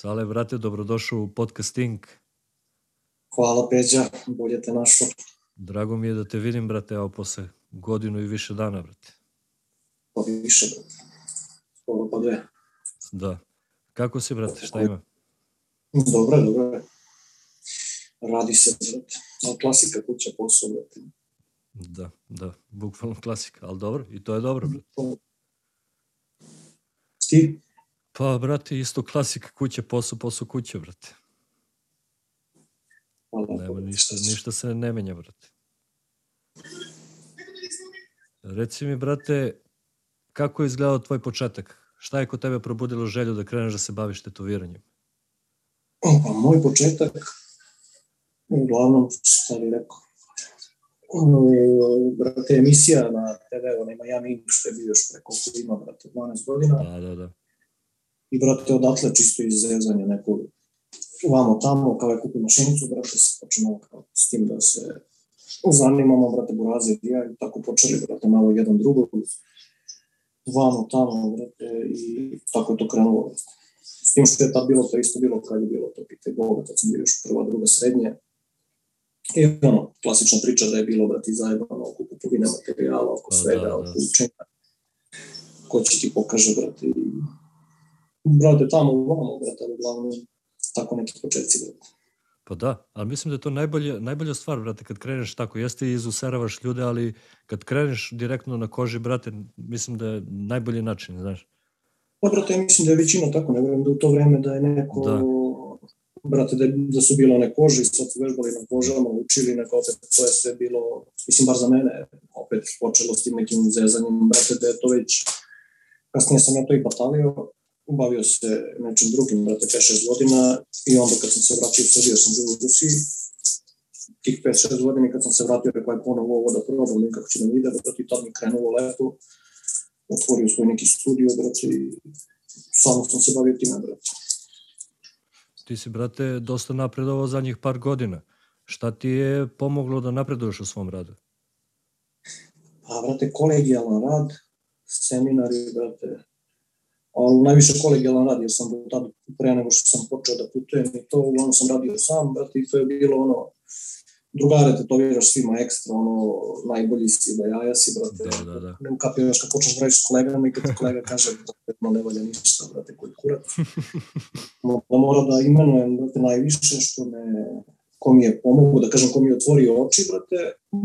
Sale, brate, dobrodošao u podcasting. Hvala Peđa, bolje te našao. Drago mi je da te vidim, brate, evo posle godinu i više dana, brate. Pa više, brate. Skoro pa dve. Da. Kako si, brate, šta ima? Dobro dobro. Radi se, brate. Ali klasika kuća posao, brate. Da, da, bukvalno klasika, ali dobro, i to je dobro, brate. Ti? Pa, brate, isto klasika kuće, posao, posao, kuće, brate. Nema ništa, ništa se ne menja, brate. Reci mi, brate, kako je izgledao tvoj početak? Šta je kod tebe probudilo želju da kreneš da se baviš tetoviranjem? Pa moj početak, uglavnom, šta bih rekao, brate, emisija na TV-u, nema ja mi što je bio još preko ima, brate, 12 godina. Da, da, da. I, brate, odatle čisto iz zezanja nekog vamo tamo, kao je kupio mašinicu, brate, se počnemo kao s tim da se zanimamo, brate, Buraze i ja, i tako počeli, brate, malo jedan drugog, vamo tamo, brate, i tako je to krenulo, brate. S tim što je tad bilo, to isto bilo kad je bilo to pite Boga, tad sam bio još prva, druga, srednje. I ono, klasična priča da je bilo, brate, zajebano oko kupovine materijala, oko Pa da, svega, da. oko učenja. Ko će ti pokaže, brate, i... Brate, tamo, vamo, brate, uglavnom, tako neki početci, brate. Pa da, ali mislim da je to najbolje, najbolja stvar, brate, kad kreneš tako, jeste i izuseravaš ljude, ali kad kreneš direktno na koži, brate, mislim da je najbolji način, znaš. Pa, brate, ja mislim da je većina tako, ne verujem da u to vreme da je neko, Da. brate, da, da su bile one kože i sad su vežbali na kožama, učili neko, opet to je sve bilo, mislim, bar za mene, opet počelo s tim nekim zezanjem, brate, da je to već, kasnije sam ja to i batalio, bavio se nečim drugim, brate, 5-6 godina i onda kad sam se vratio u Srbiju, sam živio u Rusiji, tih 5-6 godina i kad sam se vratio, rekao je ponovo ovo da probam, nekako će nam ide, brate, i tad mi krenulo lepo, otvorio svoj neki studio, brate, i samo sam se bavio time, brate. Ti si, brate, dosta napredovao zadnjih par godina. Šta ti je pomoglo da napreduješ u svom radu? A, brate, kolegijalan rad, seminari, brate, ali najviše kolegijalan rad, jer sam do tada, pre nego što sam počeo da putujem i to, uglavnom sam radio sam, brate, i to je bilo ono, drugare tetoviraš svima ekstra, ono, najbolji si, da jaja si, brate, Da, da, da. ne ukapiraš kad počneš da radiš s kolegama i kad ti kolega kaže, brate, no ne valja ništa, brate, koji kurac. Da mora da imenujem, brate, najviše što me, ko mi je pomogao, da kažem, ko mi je otvorio oči, brate,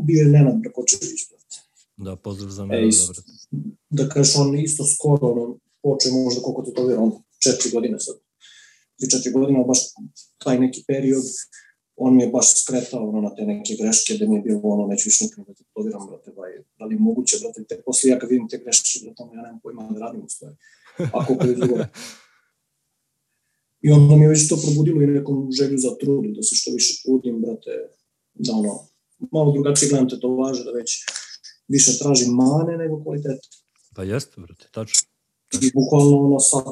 bio je Nenad Brakočević, brate Da, pozdrav za E, mene, is- da, brate. da kažeš on isto skoro, ono, počeo je možda koliko to vira, on četiri godine sad, tri četiri godine, baš taj neki period, on mi je baš skretao ono, na te neke greške, da mi je bilo ono, neću više nikad da te toviram, brate, vaj, da li je moguće, brate, te posle ja kad vidim te greške, brate, ono, ja nemam pojma da radim u stvari, a koliko je dugo. I onda mi je već to probudilo i nekom želju za trud, da se što više trudim, brate, da ono, malo drugačije gledam te to važe, da već više tražim mane nego kvalitete. Pa jeste, brate, tačno. I bukvalno ono sad,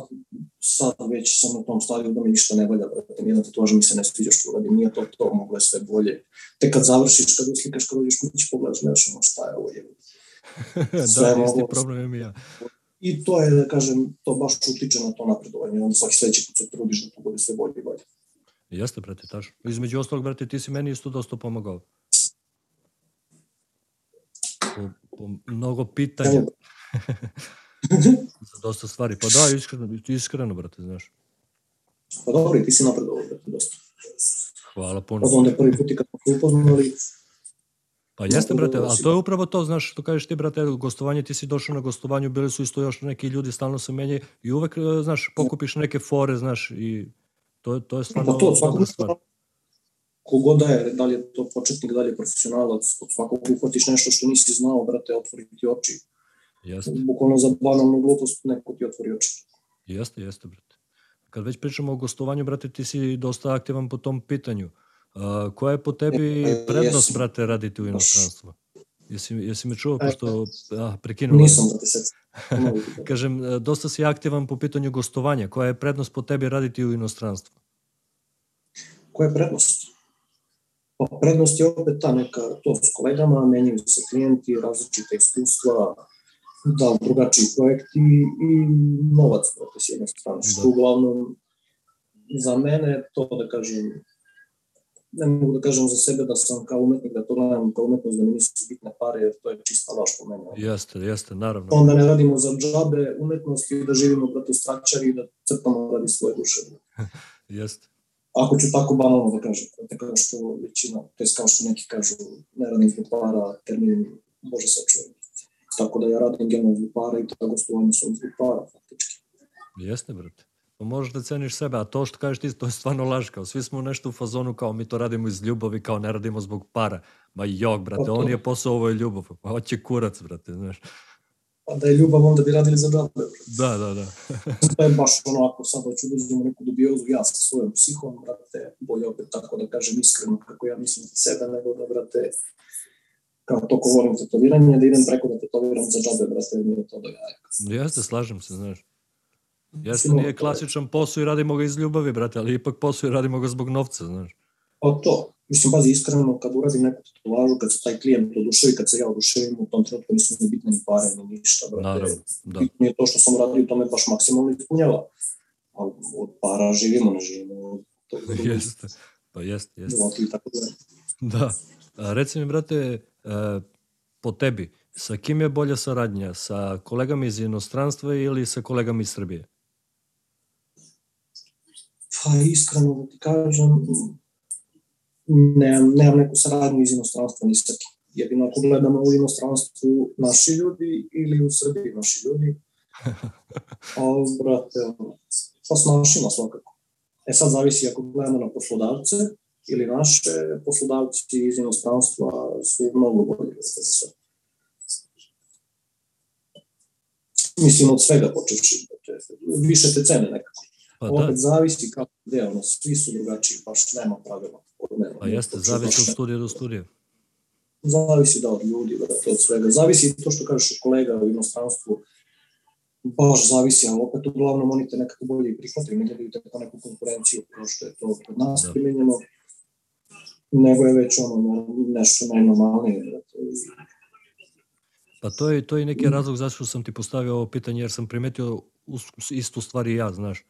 sad već sam na tom stadiju da mi ništa ne valja, brate, nijedan tatuaž mi se ne sviđa što uradim, nije to to, moglo je sve bolje. Tek kad završiš, kad uslikaš, kad dođeš kući, pogledaš, znaš ono šta je ovo je. Da, isti mogu- problem i ja. I to je, da kažem, to baš utiče na to napredovanje, onda svaki sledeći put se trudiš da to bude sve bolje i bolje. Jeste, brate, tačno. Između ostalog, brate, ti si meni isto dosta pomagao. Po, po mnogo pitanja, za dosta stvari. Pa da, iskreno, iskreno, brate, znaš. pa dobro, i ti si napredovao, brate, dosta. Hvala puno. Od onda prvi put i kad smo se upoznali, Pa jeste, brate, si- to je upravo to, znaš, što kažeš ti, brate, gostovanje, ti si došao na gostovanju, bili su isto još neki ljudi, stalno se menjaju i uvek, e, znaš, pokupiš neke fore, znaš, i to, to je stvarno Pa to, svakog stvar. kogod da je, da li je to početnik, da li je profesionalac, od svakog uhvatiš nešto što nisi znao, brate, otvori ti oči. Jeste, Bukvalno za banalnu glupost neko ti otvori oči. jeste, jeste, brate. Kad već pričamo o gostovanju, brate, ti si dosta aktivan po tom pitanju. A, koja je po tebi E, prednost, jesam. brate, raditi u inostranstvu? Jesi, jesi me čuo, E, pošto a, prekinuo? Nisam, brate, sad. Kažem, e, dosta si aktivan po pitanju gostovanja. Koja je prednost po tebi raditi u inostranstvu? Koja je prednost? Pa prednost je opet ta neka, to s kolegama, menjaju se klijenti, različite iskustva, da drugačiji projekti i novac, brate, s jedne strane, što Da. uglavnom za mene to da kažem, ne mogu da kažem za sebe da sam kao umetnik, da to gledam kao umetnost, da mi nisu bitne pare, jer to je čista laž po mene. Jeste, jeste, naravno. Onda ne radimo za džabe umetnosti, da živimo brate stračari i da crtamo radi svoje duše. jeste. Ako ću tako banalno da kažem, brate, kao što većina, to je kao što neki kažu, ne radim zbog para, termin može sačuvati. Tako da ja radim generalno zbog para i ta gostovanja su zbog para, faktički. Jeste, brate. Pa možeš da ceniš sebe, a to što kažeš ti, to je stvarno laž, kao svi smo nešto u fazonu, kao mi to radimo iz ljubavi, kao ne radimo zbog para. Ma jok, brate, on je posao, ovo je ljubav, pa hoće kurac, brate, znaš. Pa da je ljubav, onda bi radili za džabe. Da, da, da. to je baš ono, ako sad hoću da uzmemo neku dubiozu, ja sa svojom psihom, brate, bolje opet tako da kažem iskreno kako ja mislim za sebe, nego da, brate, kao toko volim tetoviranje, da idem preko da tetoviram za džabe, brate, mi je to do jaja. Jeste, slažem se, znaš. Jeste, nije klasičan posao i radimo ga iz ljubavi, brate, ali ipak posao i radimo ga zbog novca, znaš. Pa to, mislim, bazi iskreno, kad uradim neku tetovažu, kad se taj klijent oduševi, kad se ja oduševim, u tom trenutku nisu mi bitne ni pare, ni ništa, brate. Naravno, da. Bitno je to što sam uradio, to me baš maksimalno ispunjava. A od para živimo, ne živimo toga. Jeste, pa jeste, jeste. Da, tako da. Da. A, reci mi, brate, po tebi, sa kim je bolja saradnja? Sa kolegama iz inostranstva ili sa kolegama iz Srbije? Pa iskreno da ti kažem, nemam, nemam neku saradnju iz inostranstva ni sa kim. Jedino ako gledamo u inostranstvu naši ljudi ili u Srbiji naši ljudi, a brate, pa s našima svakako. E sad zavisi ako gledamo na poslodavce ili naše poslodavci iz inostranstva su mnogo od sve. Mislim od svega počeši, više te cene nekako. Pa da. Opet zavisi kako gde, ono, svi su drugačiji, baš nema pravila. Nema, pa jeste, zavisi od studija do studija. Zavisi da od ljudi, da, od svega. Zavisi to što kažeš od kolega u inostranstvu, baš zavisi, ali opet uglavnom oni te nekako bolje prihvataju, ne gledaju tako neku konkurenciju kao što je to kod nas da. primenjeno, nego je već ono nešto najnormalnije. Da, Pa to je, to je neki razlog zašto sam ti postavio ovo pitanje, jer sam primetio istu stvar i ja, znaš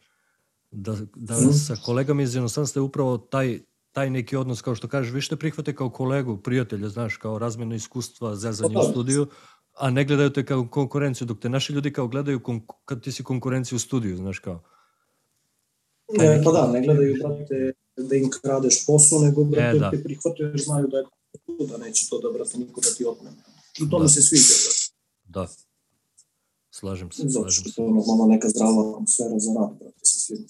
da, da mm. sa kolegama iz inostranstva je upravo taj, taj neki odnos, kao što kažeš, više te prihvate kao kolegu, prijatelja, znaš, kao razmjena iskustva, zezanje u pa studiju, a ne gledaju te kao konkurenciju, dok te naši ljudi kao gledaju kad ti si konkurenciju u studiju, znaš, kao. Ne, neki... pa da, ne gledaju, brate, da im kradeš posao, nego, brate, e, da. te prihvataju jer znaju da je da neće to da, brate, niko da ti otme. I to da. mi se sviđa, brate. Da. Slažem se, Zato slažem se. Zato što je normalno neka zdrava atmosfera za rad, brate, sa svima.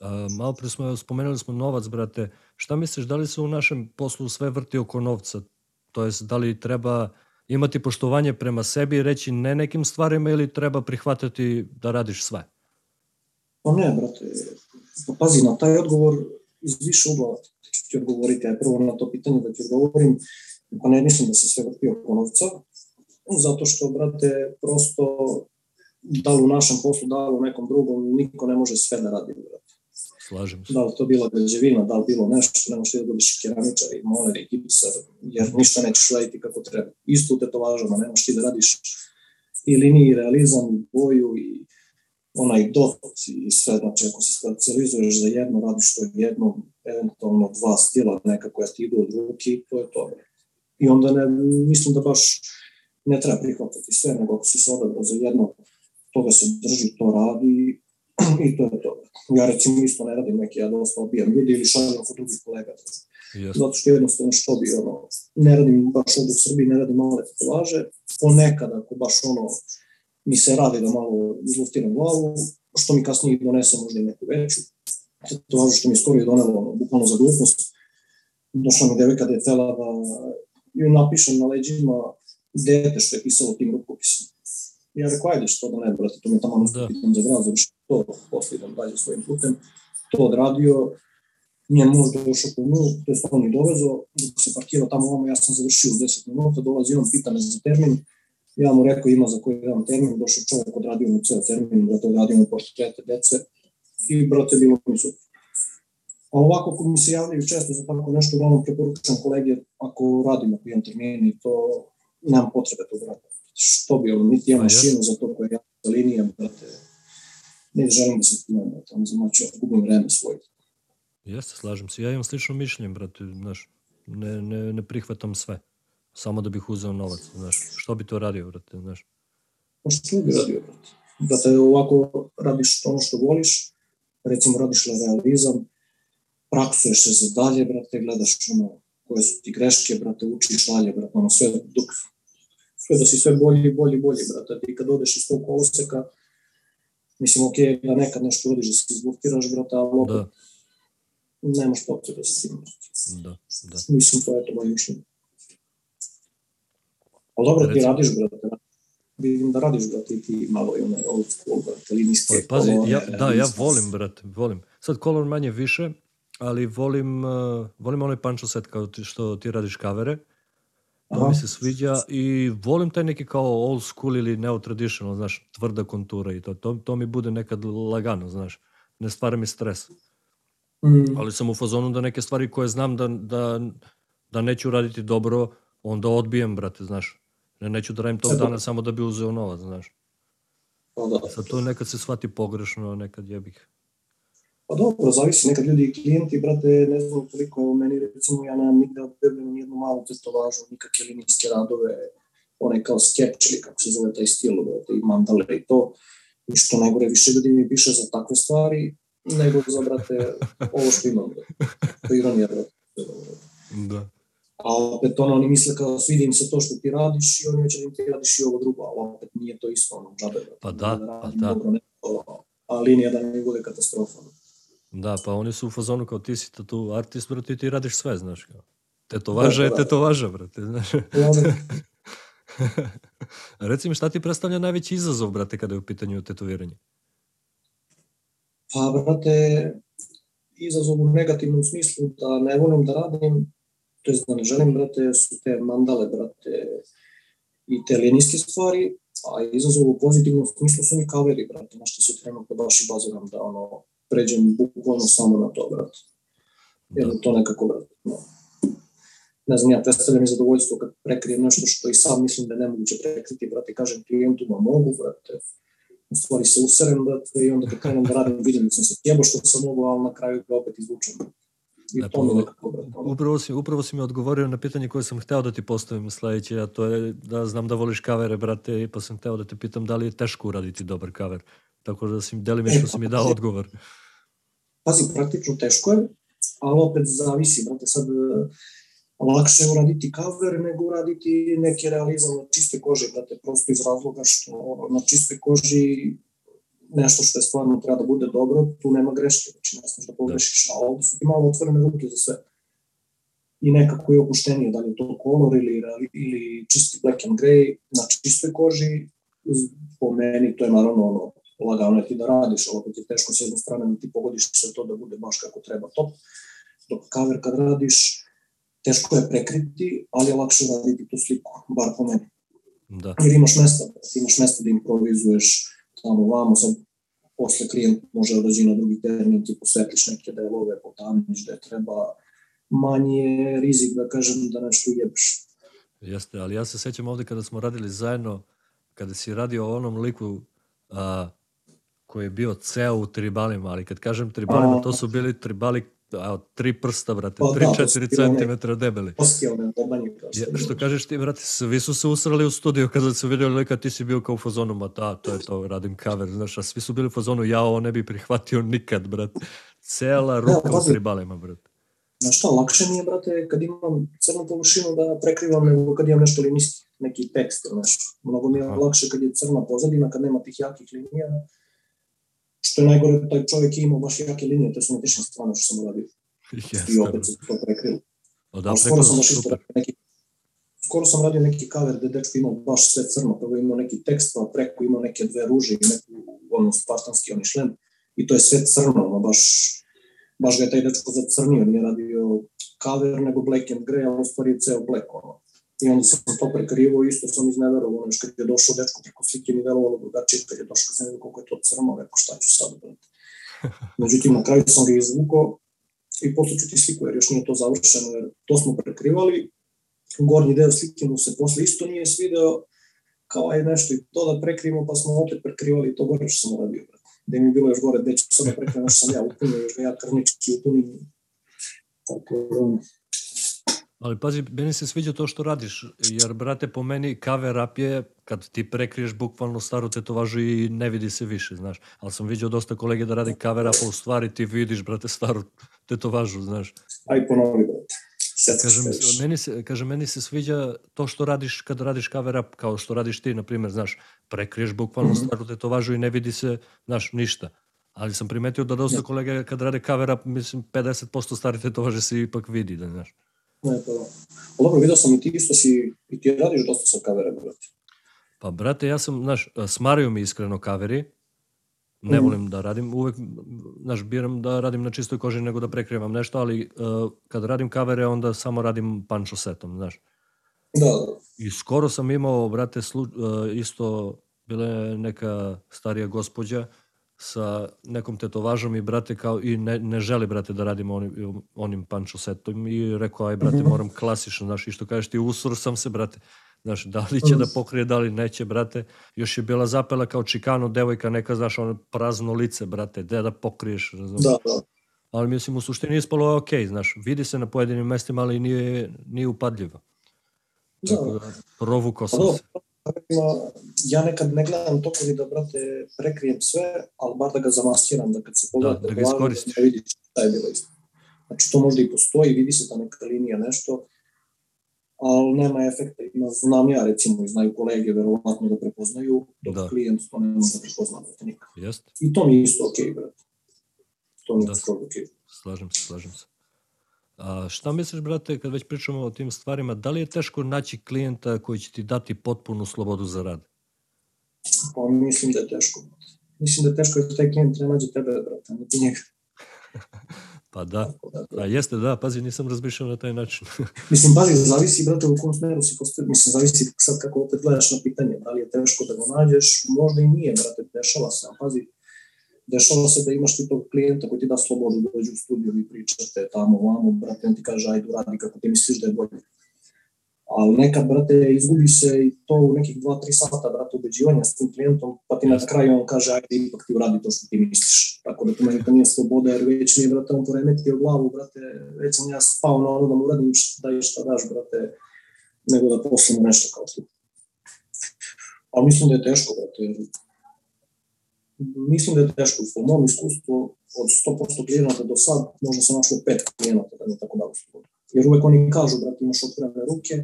Uh, malo pre smo, spomenuli smo novac, brate. Šta misliš, da li se u našem poslu sve vrti oko novca? To jest, da li treba imati poštovanje prema sebi i reći ne nekim stvarima ili treba prihvatati da radiš sve? Pa ne, brate. Pa pazi, na taj odgovor iz više uglova ću ti odgovoriti. Ja prvo na to pitanje da ti odgovorim. Pa ne mislim da se sve vrti oko novca. Zato što, brate, prosto da li u našem poslu, da li u nekom drugom, niko ne može sve da radi, brate. Slažem se. Da li to bila građevina, da li bilo nešto, ne možeš ti da budeš i keramičar, i moler, i gipsar, jer ništa nećeš raditi kako treba. Isto u tetovažama, ne možeš ti da radiš i liniji, i realizam, i boju, i onaj dot i sve, znači ako se specializuješ za jedno, radiš to jedno, eventualno dva stila neka koja ti idu od ruki, to je to. I onda ne, mislim da baš ne treba prihvatiti sve, nego ako si se odabrao za jedno, toga se drži, to radi i to je to. Ja recimo isto ne radim neke, ja dosta obijam ljudi ili šaljem kod drugih kolega. Yes. Zato što jednostavno što bi, ono, ne radim baš ovdje u Srbiji, ne radim male tetovaže, ponekad ako baš ono, mi se radi da malo izluftiram glavu, što mi kasnije donese možda i neku veću. Tetovažu što mi skoro je donelo, bukvalno za glupost. Došla mi devojka da je tela da ju napišem na leđima dete što je pisalo tim rukopisom Ja rekao, ajde što da ne, brate, to mi je tamo da. pitam za grad, završi to, posle idem dalje svojim putem. To odradio, nije muž došao po nju, to je on mi dovezo, dok se parkirao tamo ovamo, ja sam završio u 10 minuta, dolazi on, pita me za termin, ja mu rekao ima za koji dan termin, došao čovjek, odradio mu ceo termin, brate, odradio mu portrete dece i, brate, bilo mi super. A ovako, ako mi se javljaju često za tako nešto, uglavnom preporučam kolege, ako radimo po jedan termin i to, nemam potrebe to da radim što bi ono, niti ja mašinu za to koja ja linija, brate, ne želim da se time, brate, ono znači, ja gubim vreme svoje. Jeste, slažem se. Ja imam slično mišljenje, brate, znaš, ne, ne, ne prihvatam sve. Samo da bih uzeo novac, znaš. Što bi to radio, brate, znaš? Pa što bi radio, brate? Brate, ovako radiš ono što voliš, recimo radiš realizam, praksuješ se za dalje, brate, gledaš ono, koje su ti greške, brate, učiš dalje, brate, ono sve dok sve da si sve bolji, bolji, bolji, brate. Ti kad odeš iz tog koloseka, mislim, ok, da nekad nešto urodiš da se izbloktiraš, brate, ali opet Da, nemaš potrebe sa tim. da, da. Mislim, to je to moje mišljenje. Ali dobro, ti radiš, brate. Vidim da radiš, brate, i ti malo i onaj old school, brate, linijske Pa, pazi, kolone, ja, da, ja volim, brate, volim. Sad kolor manje više, ali volim, uh, volim onaj pančo set kao ti, što ti radiš kavere. To Aha. mi se sviđa i volim taj neki kao old school ili neo traditional, znaš, tvrda kontura i to. To, to mi bude nekad lagano, znaš. Ne stvara mi stres. Mm, Ali sam u fazonu da neke stvari koje znam da, da, da neću raditi dobro, onda odbijem, brate, znaš. Ne, neću da radim tog dana samo da bi uzeo novac, znaš. pa da. Sad to nekad se shvati pogrešno, nekad jebih. Pa dobro, zavisi, nekad ljudi i klijenti, brate, ne znam koliko, meni recimo ja nemam nigde objavljeno nijednu malu tetovažu, nikakve linijske radove, onaj kao sketch ili kako se zove taj stil, brate, i mandale i to. I što najgore, više ljudi mi piše za takve stvari, nego za, brate, ovo što imam, brate. To je ironija, brate. Da. A opet ono, oni misle kao svidi im se to što ti radiš i oni hoće da ti radiš i ovo drugo, ali opet nije to isto, ono, džabe. Pa da, radim pa da. Dobro, ne, to, a linija da mi bude katastrofa. Da, pa oni su u fazonu kao ti si tu artist, brate, i ti radiš sve, znaš. Kao. Tetovaža Da, da, da. tetovaža, brate, znaš. Onda, Reci mi, šta ti predstavlja najveći izazov, brate, kada je u pitanju tetoviranje? Pa, brate, izazov u negativnom smislu da ne volim da radim, to jest da ne želim, brate, su te mandale, brate, i te linijske stvari, a izazov u pozitivnom smislu su mi kaveri, brate, na što se trenutno baš i baziram da, ono, pređem bukvalno samo na to, brate. Jer to nekako, brate, no. Ne znam, ja predstavljam i zadovoljstvo kad prekrijem nešto što i sam mislim da je nemoguće prekriti, brate, kažem klijentu da mogu, brate, u stvari se userem, brate, i onda kad krenem da radim, vidim da sam se jebo što sam mogu, ali na kraju ga opet izvučem. I E, to mi pa, nekako, brate, ono. Upravo si, upravo si mi odgovorio na pitanje koje sam hteo da ti postavim sledeće, a to je da znam da voliš kavere, brate, i pa sam hteo da te pitam da li je teško uraditi dobar kaver. Tako da si, delimično si mi dao odgovor. Pazi, praktično teško je, ali opet zavisi, brate, sad e, lakše je uraditi cover nego uraditi neki realizam na čistoj koži, brate, prosto iz razloga što na čistoj koži nešto što je stvarno treba da bude dobro, tu nema greške, znači ne smeš da pogrešiš, a ovde su ti malo otvorene ruke za sve. I nekako je opuštenije, da li je to color ili, ili čisti black and grey na čistoj koži, po meni to je naravno ono, lagano je ti da radiš, ali opet je teško s jedne strane da ti pogodiš sve to da bude baš kako treba top, dok cover kad radiš, teško je prekriti, ali je lakše raditi tu sliku, bar po meni. Da, Jer imaš mesta, ti imaš mesta da improvizuješ tamo vamo, sad posle klijent može da dođe na drugi termin, ti posvetliš neke delove, potamniš da je treba, manji je rizik da kažem da nešto ujebeš. jeste, ali ja se sećam ovde kada smo radili zajedno, kada si radio o onom liku a, koji je bio ceo u tribalima, ali kad kažem tribalima, to su bili tribali a, tri prsta, brate, Pa da, to 3-4 su bili one- centimetra debeli. Ja, što kažeš ti, brate, svi su se usrali u studiju kada su vidjeli lika, ti si bio kao u fazonu, ma da, to je to, radim cover, znaš, a svi su bili u fazonu, ja ovo ne bi prihvatio nikad, brate. Cela ruka u pazi. tribalima, brate. Znaš šta, lakše mi je, brate, kad imam crnu površinu da prekrivam nego kad imam nešto linijski, neki tekst, znaš. Mnogo mi je Aha. lakše kad je crna pozadina, kad nema tih jakih linija. Što je najgore, taj čovjek je imao baš jake linije, to su netične strane što sam uradio. Jeste, I opet brate. se to prekrilo. Da, Ali skoro sam baš isto neki, skoro sam radio neki cover gde dečko imao baš sve crno, prvo imao neki tekst, pa preko imao neke dve ruže i neku ono spartanski oni šlem i to je sve crno, ono baš, baš ga je taj dečko zacrnio, nije radio cover nego black and grey, a u stvari je ceo black ono. I onda sam to prekrivo, isto sam izneverovao, ono, kad je došao dečko preko slike mi verovalo drugačije, kad je došao, kad sam vidio koliko je to crno, rekao šta ću sad, brate. Međutim, na kraju sam ga izvukao i posle ću ti sliku, jer još nije to završeno, jer to smo prekrivali, gornji deo slike mu se posle isto nije svideo, kao aj nešto i to da prekrivimo, pa smo opet prekrivali to gore što sam uradio. gde mi je bilo još gore, gde ću sada preko nešto sam ja upunio, još ga ja krvnički upunim. Tako da, Ali pazi, meni se sviđa to što radiš, jer brate po meni cover up je kad ti prekriješ bukvalno staru tetovažu i ne vidi se više, znaš. Ali sam vidio dosta kolege da radi cover up, a u stvari ti vidiš, brate, staru tetovažu, znaš. Aj ponovi, brate. Kaže, meni se, kaže, meni se sviđa to što radiš kad radiš cover up, kao što radiš ti, na primjer, znaš, prekriješ bukvalno mm -hmm. staru tetovažu i ne vidi se, znaš, ništa. Ali sam primetio da dosta kolega kad rade cover up, mislim, 50% stare tetovaže se ipak vidi, da znaš. Ne, pa, dobro, vidio sam i ti isto si, i ti radiš dosta sa kaverem, brate. Pa, brate, ja sam, znaš, smaraju mi iskreno kaveri, ne mm. volim da radim, uvek, znaš, biram da radim na čistoj koži nego da prekrivam nešto, ali uh, kad radim kavere, onda samo radim pančo setom, znaš. Da, da. I skoro sam imao, brate, slu, uh, isto, bila je neka starija gospođa, sa nekom tetovažom i brate kao i ne, ne želi brate da radimo onim, onim pančo setom i rekao aj brate mhm. moram klasično znaš i što kažeš ti usur sam se brate znaš da li će da pokrije da li neće brate još je bila zapela kao čikano devojka neka znaš ono prazno lice brate gde da pokriješ razumiješ da, da. ali mislim u suštini ispalo je okej okay, znaš vidi se na pojedinim mestima ali nije, nije upadljivo da. tako da provukao sam pa se ja nekad ne gledam to ni da, brate, prekrijem sve, ali bar da ga zamaskiram, da kad se pogleda da, da ga iskoristiš. Da vidiš šta je bilo isto. Znači, to možda i postoji, vidi se ta neka linija, nešto, ali nema efekta. Ima, znam ja, recimo, i znaju kolege, verovatno da prepoznaju, dok da. klijent to ne može da prepozna, brate, nikak. Jest. I to mi isto okej, okay, brate. To mi je da. skoro okej. Okay. Slažem se, slažem se. A šta misliš, brate, kad već pričamo o tim stvarima, da li je teško naći klijenta koji će ti dati potpunu slobodu za rad? Pa mislim da je teško. Mislim da je teško da taj klijent treba nađe tebe, brate, ne ti njega. pa da. da, A jeste, da, pazi, nisam razmišljao na taj način. mislim, pazi, zavisi, brate, u kom smeru si postavio. Mislim, zavisi sad kako opet gledaš na pitanje, da li je teško da ga nađeš, možda i nije, brate, dešava se, a pazi, dešava se da imaš ti tog klijenta koji ti da slobodu da dođe u studiju i pričate tamo, vamo, brate, on ti kaže, ajde, uradi kako ti misliš da je bolje. Ali nekad, brate, izgubi se i to u nekih 2-3 sata, brate, ubeđivanja s tim klijentom, pa ti na kraju on kaže, ajde, ipak ti uradi to što ti misliš. Tako da to meni to nije sloboda, jer već mi je, brate, on poremetio glavu, brate, već sam ja spao na ono da mu uradim šta i šta daš, brate, nego da poslimo nešto kao tu. Ali mislim da je teško, brate, mislim da je teško. Po mom iskustvu od 100% klijenata do sad možda se našlo pet klijenata da mi tako dao slobodu. Jer uvek oni kažu, brate, imaš otvorene ruke,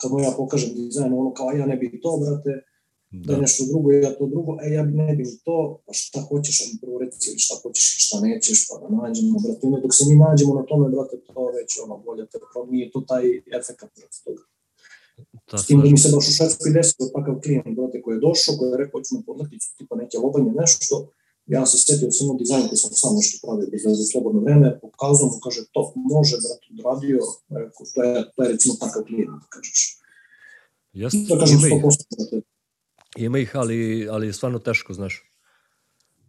kad mu ja pokažem dizajn, ono kao, ja ne bi to, brate, da, da nešto drugo, ja to drugo, e, ja ne bi to, pa šta hoćeš, on prvo reci, ili šta hoćeš i šta nećeš, pa da nađemo, brate, ono, dok se mi nađemo na tome, brate, to već, ono, bolje, tako, nije to taj efekt, brate, toga. Da, S tim da mi se baš u Švedskoj desio takav klijent, brate, koji je došao, koji je rekao, ću na podleticu, tipa neke lobanje, nešto, ja se setio sam u dizajnu koji sam sam nešto pravio bez veze slobodno vreme, pokazao mu, kaže, to može, brate, odradio, rekao, to je, to je recimo takav klijent, da kažeš. Jasno, da kažem 100%, brate. Ima ih, ali, ali je stvarno teško, znaš.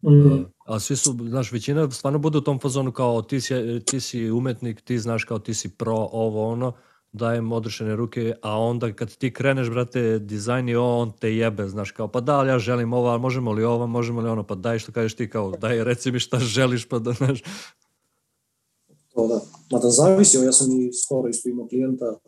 Mm. A svi su, znaš, većina stvarno bude u tom fazonu kao ti si, ti si umetnik, ti znaš kao ti si pro, ovo, ono, dajem odrešene ruke, a onda kad ti kreneš, brate, dizajn i on te jebe, znaš, kao, pa da, ali ja želim ovo, ali možemo li ovo, možemo li ono, pa daj što kažeš ti, kao, daj, reci mi šta želiš, pa da, znaš. To da, ma da zavisi, ja sam i skoro isto imao klijenta,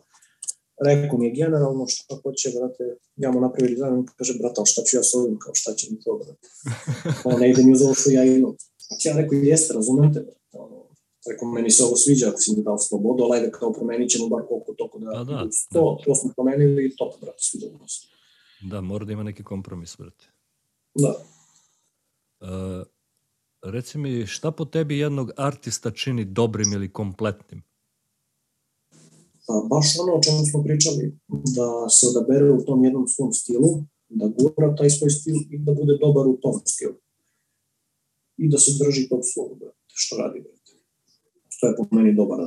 rekao mi je generalno šta hoće, brate, ja mu napravio dizajn, on kaže, brate, šta ću ja s ovim, kao, šta će mi to, brate. Ne ide mi uz ovo što ja imam. Znači, ja rekao, jeste, razumem te, brate, Rekao, meni se ovo sviđa, ako si mi dao slobodu, ali ajde kao promenit ćemo bar koliko toko da, da, da, to, da. to smo promenili i top, brate, sviđa se. Da, mora da ima neki kompromis, brate. Da. Uh, reci mi, šta po tebi jednog artista čini dobrim ili kompletnim? Pa, baš ono o čemu smo pričali, da se odabere u tom jednom svom stilu, da gura taj svoj stil i da bude dobar u tom stilu. I da se drži tog svog, brate, što radi, brate što je po meni dobar.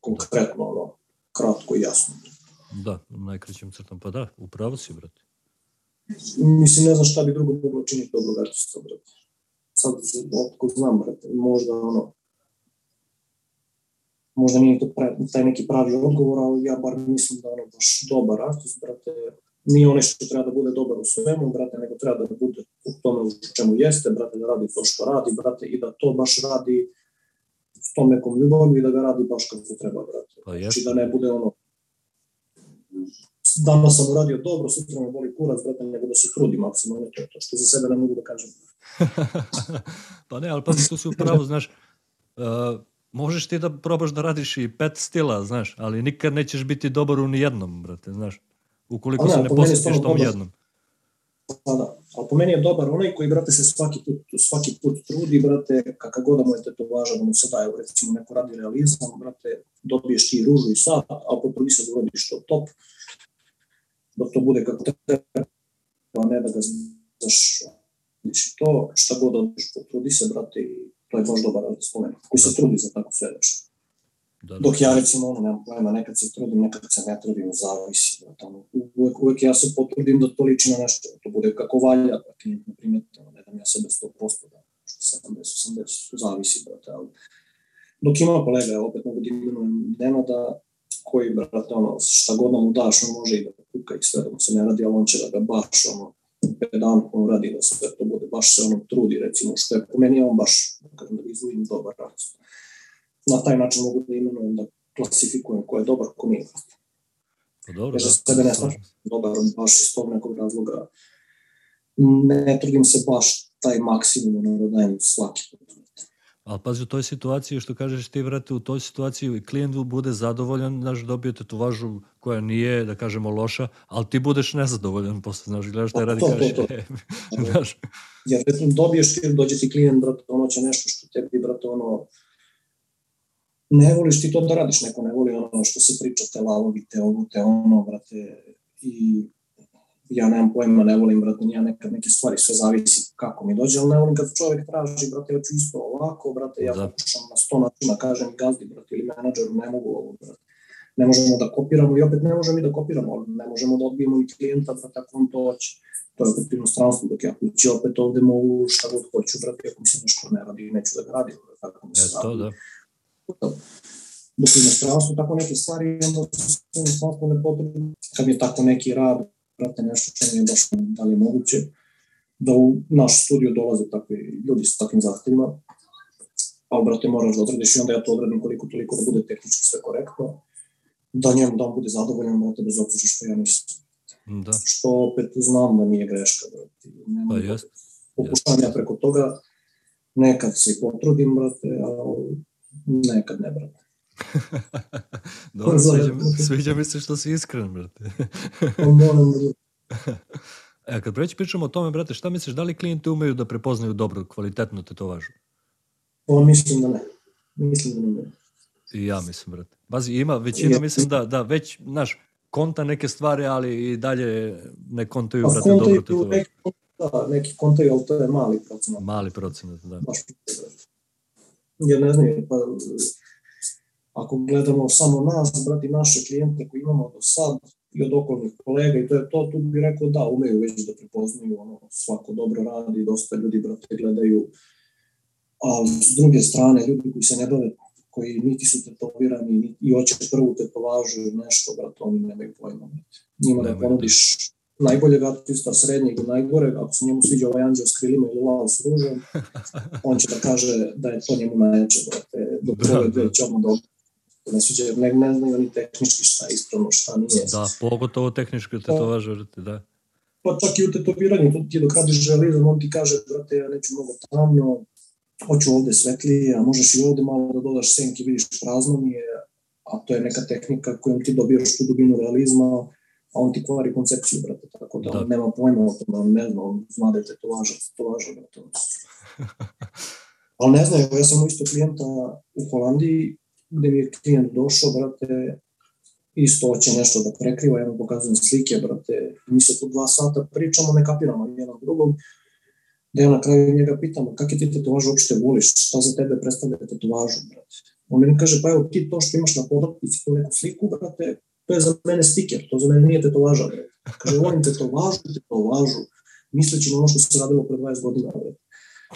Konkretno, ono, kratko i jasno. Da, u najkraćem crtom, pa da, upravo si, brate. Mislim, ne znam šta bi drugo moglo činiti dobrog artista, brate. Sad, otko znam, brate, možda, ono, možda nije to pre, taj neki pravi odgovor, ali ja bar mislim da ono baš dobar artist, brate, nije onaj što treba da bude dobar u svemu, brate, nego treba da bude u tome u čemu jeste, brate, da radi to što radi, brate, i da to baš radi tom nekom ljubavlju i da ga radi baš kako treba, brate. Pa Znači da ne bude ono, danas sam uradio dobro, sutra me boli kurac, brate, nego da se trudi maksimalno, to to što za sebe ne mogu da kažem. pa ne, ali pazi, tu si upravo, znaš, uh, možeš ti da probaš da radiš i pet stila, znaš, ali nikad nećeš biti dobar u nijednom, brate, znaš, ukoliko A ne, se ne po meni je posvetiš stvarno tom dobar. jednom. Pa da, ali po meni je dobar onaj koji, brate, se svaki put, svaki put trudi, brate, kakav god da mu je tetovaža, da mu se daje, recimo, neko radi realizam, brate, dobiješ ti ružu i sad, a potrudi se da uradiš to top, da to bude kako treba, a ne da ga znaš, znači to, šta god da odeš, potrudi se, brate, i to je baš dobar spomenik, koji se Da. trudi za tako sve nešto. Da, da. Dok ja recimo, ono, nemam pojma, nekad se trudim, nekad se ne trudim, zavisi. Da, tamo, uvek, uvek ja se potrudim da to liči na nešto, da to bude kako valja, da klijent ne primeti, ono, ne dam ja sebe 100%, da 70, 80, zavisi, brate, ali dok ima kolega, ja opet mogu da imenujem Nenada, koji, brate, ono, šta god da mu daš, on može i da kuka i sve, da mu se ne radi, ali on će da ga baš, ono, pedantno uradi, da sve to bude, baš se ono trudi, recimo, što je po meni on baš, da kažem, da ga izvojim dobar rad na taj način mogu da imenujem, da klasifikujem ko je dobar, ko nije. Pa dobro, Ja da, sebe ne slažem se. Dobar, baš iz tog nekog razloga. Ne trudim se baš taj maksimum ono, da dajem svaki put. Ali pazi, u toj situaciji, što kažeš ti, vrate, u toj situaciji klijent bude zadovoljan, znaš, dobije tetovažu koja nije, da kažemo, loša, ali ti budeš nezadovoljan posle, znaš, gledaš taj Pa, radi, to, to, kažeš, to. e, znaš, Jer recimo dobiješ ti, dođe ti klijent, brate, ono će nešto što tebi, brate, ono, ne voliš ti to da radiš, neko ne voli ono što se priča, te lavovi, te ovo, te ono, brate, i ja nemam pojma, ne volim, brate, ja nekad neke stvari, sve zavisi kako mi dođe, ali ne volim kad čovjek traži, brate, ja ću isto ovako, brate, ja Da. pokušam na sto načina, kažem gazdi, brate, ili menadžeru, ne mogu ovo, brate. Ne možemo da kopiramo i opet ne možemo i da kopiramo, ali ne možemo da odbijemo ni klijenta, brate, ako on to hoće. To je opet u inostranstvu, dok ja kući opet ovde mogu šta god hoću, brate, ako mi se nešto ne radi, neću da ga radim, brate, tako mi se e, to radi da. Dok u inostranstvu tako neke stvari onda se u inostranstvu ne potrebno. Kad mi je tako neki rad, brate, nešto što mi je baš da li je moguće, da u naš studio dolaze takvi ljudi sa takvim zahtevima, ali, brate, moraš da odradiš i onda ja to odradim koliko toliko da bude tehnički sve korektno, da njemu da on bude zadovoljan, brate, bez obzira što ja nisam. Da, Što opet znam da nije greška, brate. Nema pa da- jest. Pokušavam ja preko toga, nekad se i potrudim, brate, ali nekad ne, brate. Dobro, sviđa, mi- sviđa mi se što si iskren, brate. Moram da E, kad već pričamo o tome, brate, šta misliš, da li klijenti umeju da prepoznaju dobro, kvalitetno tetovažu? Pa mislim da ne. Mislim da ne. I ja mislim, brate. Bazi, ima, većina Ja- mislim da, da već, znaš, konta neke stvari, ali i dalje ne kontaju, Pa brate, dobro tetovažu. neki, da, neki kontaju, ali to je mali procenat. Mali procenat, da. Baš, jer ne znam, pa, ako gledamo samo nas, brati, naše klijente koji imamo do sad i od okolnih kolega i to je to, tu bih rekao da, umeju već da prepoznaju, ono, svako dobro radi, dosta ljudi, brate, gledaju, ali s druge strane, ljudi koji se ne bave, koji niti su tetovirani niti, i hoće prvu tetovažu ili nešto, brate, oni nemaju pojma. Njima da ponudiš najboljeg artista, srednjeg i najgoreg, ako se njemu sviđa ovaj anđeo s krilima ili lav s ružom, on će da kaže da je to njemu najjače, brate, dok Da, ove da. dve će odmah da ne sviđa, jer ne, ne znaju oni tehnički šta je ispravno, šta nije. Da, pogotovo tehničke tetovaže, brate, da. Pa čak i u tetoviranju, tu ti dok radiš realizam, on ti kaže, brate, ja neću mnogo tamno, hoću ovde svetlije, a možeš i ovde malo da dodaš senke, vidiš prazno mi je, a to je neka tehnika kojom ti dobijaš tu dubinu realizma, a on ti kvari koncepciju, brate, tako da, Da. nema pojma o tome, ne zna, on zna da je tetovaža, tetovaža, brate. Ali ne znam, ja sam isto klijenta u Holandiji, gde mi je klijent došao, brate, isto hoće nešto da prekriva, ja mu pokazujem slike, brate, mi se tu dva sata pričamo, ne kapiramo jedan drugog, da ja na kraju njega pitam, kakve ti tetovaže uopšte voliš, šta za tebe predstavlja tetovažu, brate. On meni kaže, pa evo ti to što imaš na podopnici, tu neku sliku, brate, to je za mene stiker, to za mene nije tetovaža. Kaže, volim tetovažu, tetovažu, misleći na ono što se radilo pre 20 godina, brate.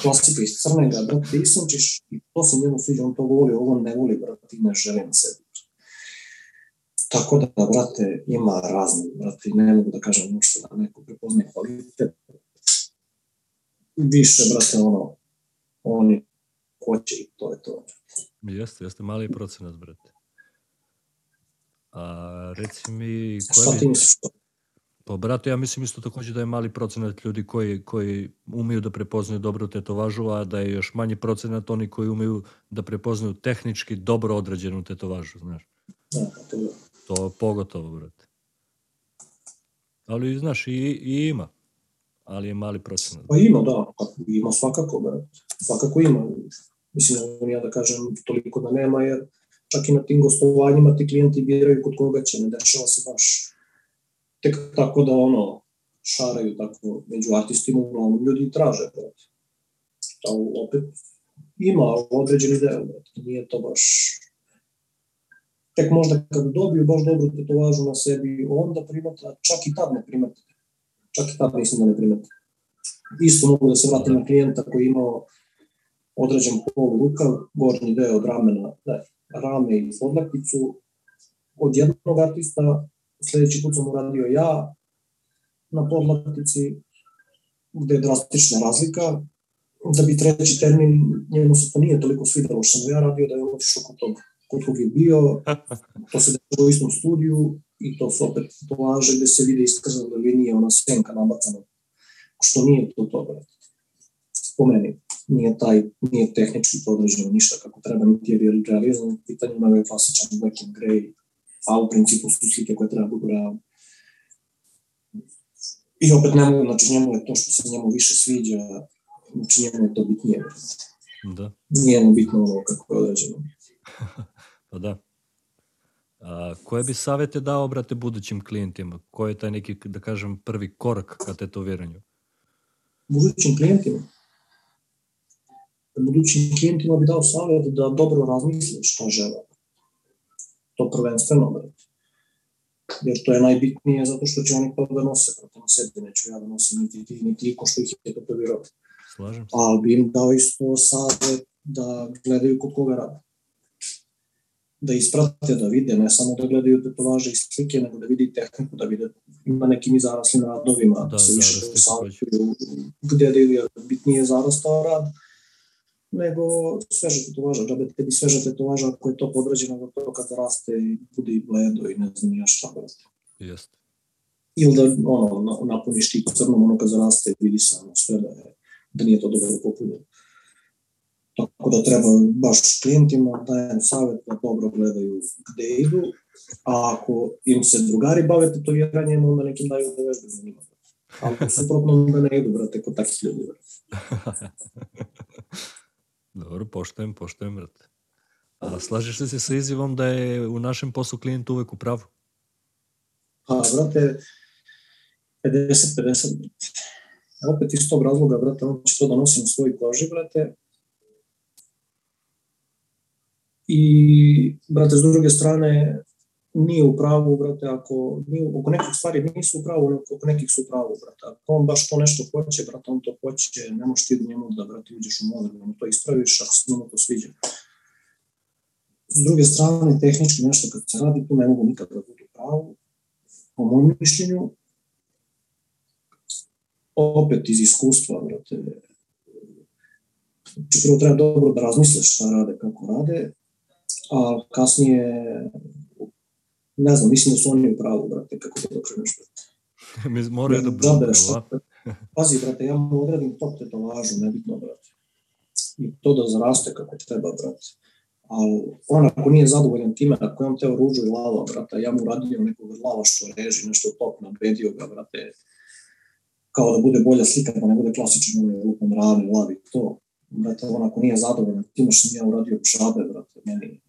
Klasika iz crnega, brate, isančiš i to se njemu sviđa, on to voli, ovo ne voli, brate, i ne želi na sebi. Tako da, brate, ima razne, brate, i ne mogu da kažem nešto da neko prepoznaje kvalitet. Više, brate, ono, oni hoće i to je to. Jeste, jeste mali procenat, brate. A reci mi... Ti misliš? Pa, brate, ja mislim isto takođe da je mali procenat ljudi koji, koji umeju da prepoznaju dobro tetovažu, a da je još manji procenat oni koji umeju da prepoznaju tehnički dobro određenu tetovažu, znaš. Da, to je. To pogotovo, brate. Ali, znaš, i, i ima. Ali je mali procenat. Pa ima, da. Ima svakako, brate. Svakako ima. Mislim, ja da kažem toliko da nema, jer čak i na tim gostovanjima ti klijenti biraju kod koga će, ne dešava se baš tek tako da ono, šaraju tako među artistima, uglavnom ljudi traže, brate. Da, opet ima određeni deo, brate. Nije to baš tek možda kad dobiju baš dobru tetovažu na sebi, onda primete, a čak i tad ne primete. Čak i tad mislim da ne primete. Isto mogu da se vratim na klijenta koji imao određen pol luka, gornji deo od ramena, ne, rame i podlakticu, od jednog artista sledeći put sam uradio ja na podlaktici, gde je drastična razlika, da bi treći termin, njemu se to nije toliko svidalo što sam ja radio, da je otišao kod tog, kod kog je bio, to se dešava u istom studiju i to su opet tolaže gde se vide iskazana linija, ona senka nabacana, što nije to brate. Po meni, nije taj, nije tehnički to određeno ništa kako treba, niti je realizam, pitanje na je klasičan black and gray, a u principu su slike koje treba budu realne. I opet njemu, znači njemu je to što se njemu više sviđa, znači njemu je to bitnije. Da. Nije mu bitno ono kako je određeno. pa da. A, koje bi savete dao, brate, budućim klijentima? Koji je taj neki, da kažem, prvi korak ka tetoviranju? Budućim klijentima? Budućim klijentima bi dao savjet da dobro razmisle šta žele to prvenstveno, brate. Jer to je najbitnije zato što će oni to da nose prema sebi, neću ja da nosim niti ti, niti iko što ih je tetovirao. Slažem. Ali bi im dao isto savjet da gledaju kod koga rade. Da isprate, da vide, ne samo da gledaju tetovaže i slike, nego da vidi tehniku, da vide ima nekim i zaraslim radovima, da, se više savjetuju, gde da je bitnije zarastao rad, nego sveže tetovaža, džabe tebi sveža tetovaža ako je to podređeno do to kad raste i bude i bledo i ne znam ja šta brate. Jeste. Ili da ono, napuniš ti crnom ono kad zaraste vidi se ono sve da, je, da nije to dobro popunjeno. Tako da treba baš klijentima dajem savjet da dobro gledaju gde idu, a ako im se drugari bave tetoviranjem, onda nekim daju da vežbaju njima. Ali suprotno da ne idu, brate, kod takvih ljudi, brate. Dobro, poštojem, poštojem, brate. A slažeš li se sa izjivom da je u našem poslu klijent uvek u pravu? Pa, brate, 50-50, Opet iz tog razloga, brate, on će to da nosi na svoj koži, brate. I, brate, s druge strane, nije u pravu, brate, ako nije, oko nekih stvari nisu u pravu, oko nekih su u pravu, brate. Ako on baš to nešto hoće, brate, on to hoće, ne možeš ti njemu da, brate, uđeš u da mu to ispraviš, ako se njemu to sviđa. S druge strane, tehnički nešto kad se radi, tu ne mogu nikad da budu pravu. Po mojom mišljenju, opet iz iskustva, brate, znači prvo treba dobro da razmisliš šta rade, kako rade, a kasnije ne znam, mislim da su oni u pravu, brate, kako da okreneš. Mi moraju da budu Pazi, brate, ja mu odredim top tetovažu, nebitno, brate. I to da zaraste kako treba, brate. Ali on ako nije zadovoljan time, ako je on teo ružu i lava, brate, ja mu radio nekog lava što reži, nešto top, nabedio ga, brate, kao da bude bolja slika, da ne bude klasično ovaj lupom rane, lavi, to. Brate, on ako nije zadovoljan time što nije uradio žabe, brate, meni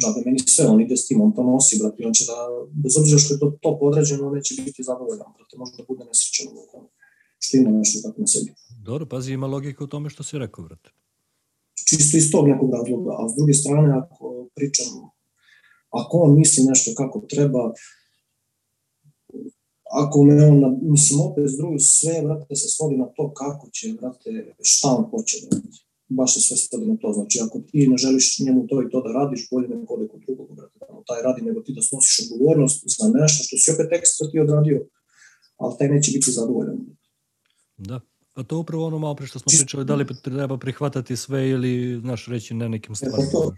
džabe meni sve, on ide s tim, on to nosi, brate, on će da, bez obzira što je to top određeno, on neće biti zadovoljan, brate, može da bude nesrećan u tome, što ima nešto tako na sebi. Dobro, pazi, ima logika u tome što si rekao, brate. Čisto iz tog nekog razloga, a s druge strane, ako pričam, ako on misli nešto kako treba, ako me on, mislim, opet s druge, sve, brate, se svodi na to kako će, brate, šta on hoće, brate baš se sve svodi na to. Znači, ako ti ne želiš njemu to i to da radiš, bolje nego kod drugog, brate, da taj radi, nego ti da snosiš odgovornost za nešto što si opet ekstra ti odradio, ali taj neće biti zadovoljan. Da. Pa to upravo ono malo pre što smo pričali, da li treba prihvatati sve ili, znaš, reći ne nekim stvarima. E, pa to,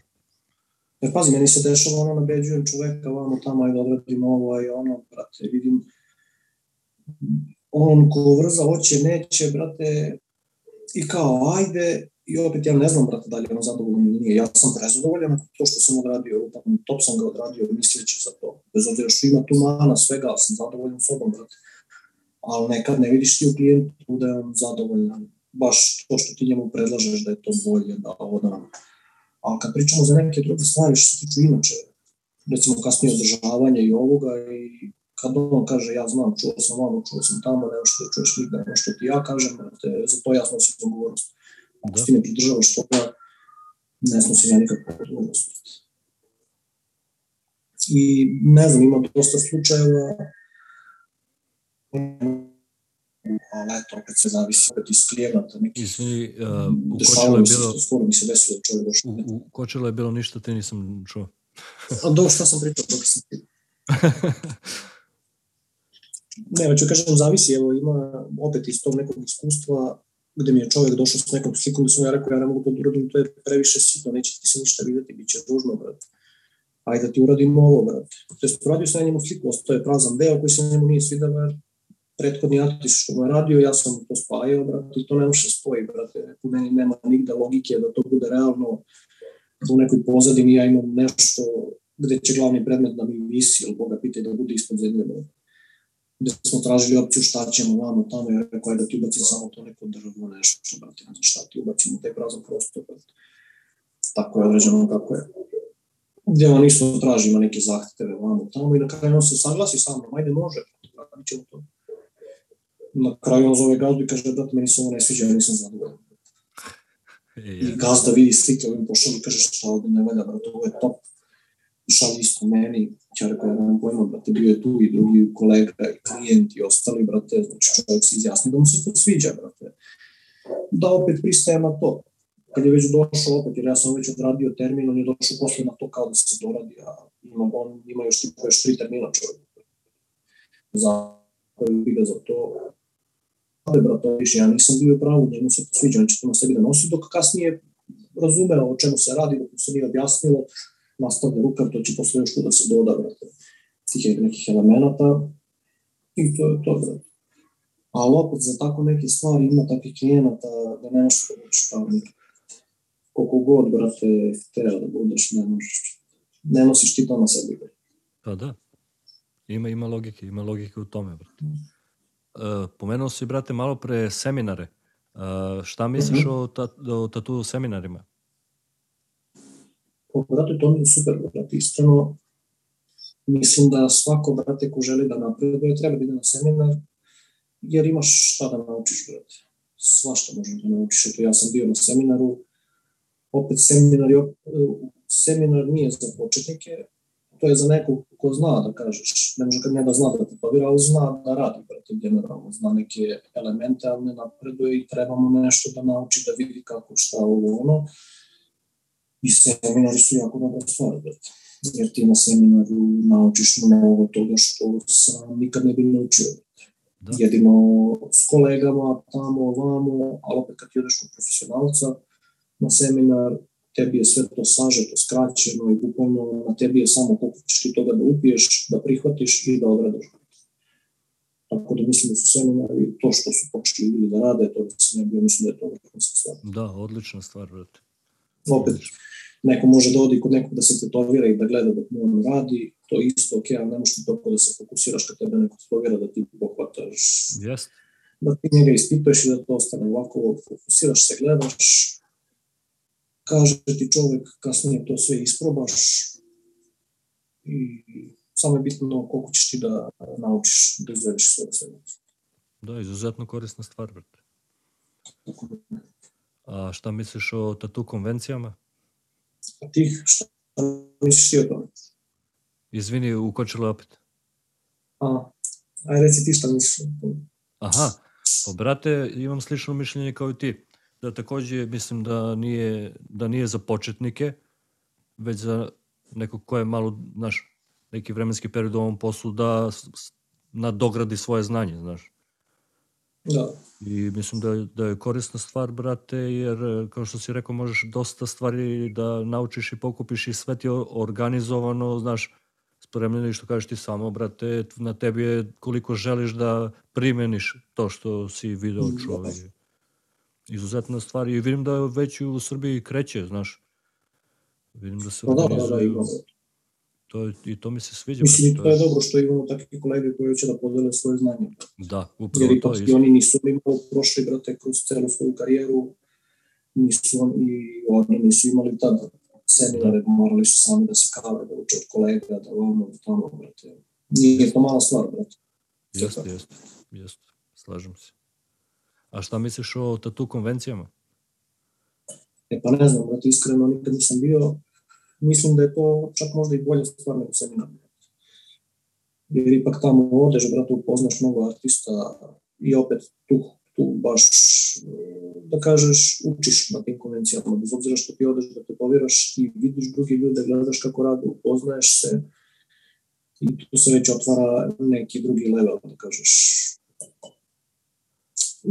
Jer pazi, meni se dešava ono, nabeđujem čoveka, vamo tamo, ajde odradim ovo, aj ono, brate, vidim, on ko vrza hoće, neće, brate, i kao, ajde, i opet ja ne znam, brate, da li je ono zadovoljno ili nije. Ja sam prezadovoljan to što sam odradio, upam, top sam ga odradio misleći za to. Bez obzira što ima tu mana svega, ali sam zadovoljan sobom, brate. Ali nekad ne vidiš ti u klijentu da je on zadovoljan. Baš to što ti njemu predlažeš da je to bolje, da ovo da. Ali kad pričamo za neke druge stvari što se tiču inače, recimo kasnije održavanje i ovoga i kad on kaže ja znam, čuo sam vamo, čuo sam tamo, nema što čuješ nigde, nema što ti ja kažem, te, za to ja snosim odgovornost. Ako da. ti ne pridržavaš toga, ne snosim ja nikakvu odgovornost. I ne znam, ima dosta slučajeva, ali eto, opet se zavisi opet iz klijenata. Neki, Izvini, uh, u Kočelu je bilo... Skoro mi se desilo da čovjek došao. U, u Kočelu je bilo ništa, te nisam čuo. A do šta sam pričao, dok sam pričao. ne, hoću kažem, zavisi, evo ima opet iz tog nekog iskustva gde mi je čovjek došao s nekom slikom, da sam ja rekao, ja ne mogu to da uradim, to je previše sitno, neće ti se ništa videti, bit će ružno, brate. Ajde da ti uradim ovo, brate. To je uradio sam ja njemu sliku, ostao je prazan deo koji se njemu nije svidao, brate. Prethodni artist što mu je radio, ja sam to spajao, brate, i to ne može spoji, brate. U meni nema nigde logike da to bude realno u nekoj pozadini, ja imam nešto gde će glavni predmet da mi visi, ili Boga pita da bude ispod zemlje, brate gde smo tražili opciju šta ćemo vamo tamo, ja rekao da ti ubacim samo to neko drvo, nešto, brate, ne znam šta ti ubacim u taj prazan prostor, brate. Tako je određeno kako je. Gde on isto traži, ima neke zahteve vamo tamo i na kraju on se saglasi sa mnom, ajde može, radit ćemo to. Na kraju on zove gazdu i kaže, brate, meni se ovo ne sviđa, ja nisam zadovoljan. I gazda vidi slike ovim pošao i kaže šta ovde ne valja, brate, ovo je top šalje isto meni, ja rekao, ja nemam pojma, brate, bio je tu i drugi kolega i klijent i ostali, brate, znači čovjek se izjasni da mu se to sviđa, brate. Da opet pristajem na to. Kad je već došao opet, jer ja sam već odradio termin, on je došao posle na to kao da se doradi, a ima, on ima još tipa još tri termina čovjek. Za koji ide za to. Ali, brate, više, ja nisam bio pravo, njemu se to sviđa, on će to na sebi da nosi, dok kasnije razumeo o čemu se radi, dok mu se nije objasnilo, nastavlja rukav, to će posle još da se doda, brate, tih nekih elemenata i to je to, brate. Ali opet za tako neke stvari ima takvih klijenata da ne možeš da budeš pravnik. Koliko god, brate, hteo da budeš, ne možeš. Ne nosiš ti to na sebi, brate. Pa da. Ima, ima logike, ima logike u tome, brate. Uh, pomenuo si, brate, malo pre seminare. Uh, šta misliš mm -hmm. o, ta, o tatu seminarima? Brate, to mi je super, brate, iskreno. Mislim da svako, brate, ko želi da napreduje, treba da ide na seminar, jer imaš šta da naučiš, brate. Svašta možeš da naučiš. Eto, ja sam bio na seminaru, opet seminar, seminar nije za početnike, to je za nekog ko zna da kažeš, ne može kad ne da zna da tetovira, ali zna da radi, brate, generalno, zna neke elemente, ali ne napreduje i trebamo nešto da nauči, da vidi kako, šta, ovo, ono i seminari su jako dobra stvar. Jer ti na seminaru naučiš mnogo toga što sam nikad ne bi naučio. Da. Jedino s kolegama, tamo, ovamo, ali opet kad ti odeš kod profesionalca na seminar, tebi je sve to sažeto, skraćeno i bukvalno na tebi je samo koliko ćeš ti toga da upiješ, da prihvatiš i da odradiš. Tako da mislim da su seminari, to što su počeli ljudi da rade, to da se ne bio, mislim da je to vrhunska stvar. Da, odlična stvar, brate. Opet, neko može da odi kod nekog da se tetovira i da gleda dok mu on radi, to je isto ok, ali ne možeš ti toliko da se fokusiraš kad tebe neko tetovira, da ti pohvataš, yes. da ti njega ispituješ i da to ostane ovako, fokusiraš se, gledaš, kaže ti čovek, kasnije to sve isprobaš i samo je bitno koliko ćeš ti da naučiš da izvedeš svoje sve. Da, izuzetno korisna stvar, brate. A šta misliš o tatu konvencijama? tih, šta misliš ti o tome? Izvini, ukočilo opet. A, aj reci ti šta misliš o tome. Aha, pa brate, imam slično mišljenje kao i ti. Da takođe mislim da nije, da nije za početnike, već za neko ko je malo, znaš, neki vremenski period u ovom poslu da nadogradi svoje znanje, znaš. Da. I mislim da da je korisna stvar, brate, jer kao što si rekao, možeš dosta stvari da naučiš i pokupiš i sve ti organizovano, znaš, spremljeno i što kažeš ti samo, brate, na tebi je koliko želiš da primeniš to što si video mm, čuo. Da. Izuzetna stvar i vidim da već u Srbiji kreće, znaš. Vidim da se pa, da, da, da, da, To, I to mi se sviđa. Mislim, to je dobro što imamo takve kolege koji će da podele svoje znanje. Da, upravo Jer ipak i oni nisu imali prošli, brate, kroz celu svoju karijeru, nisu oni, oni nisu imali tada seminare, da. morali su sami da se kave, da uče od kolega, da ono, da tamo, brate. Nije to mala stvar, brate. Jeste, jeste, jeste, slažem se. A šta misliš o tatu konvencijama? E pa ne znam, brate, iskreno nikad nisam bio, mislim da je to čak možda i bolja stvar nego seminar. Jer ipak tamo odeš, brate, upoznaš mnogo artista i opet tu, tu baš, da kažeš, učiš na tim konvencijama, bez obzira što ti odeš da te poviraš, ti vidiš drugi ljude, gledaš kako rade, upoznaješ se i tu se već otvara neki drugi level, da kažeš,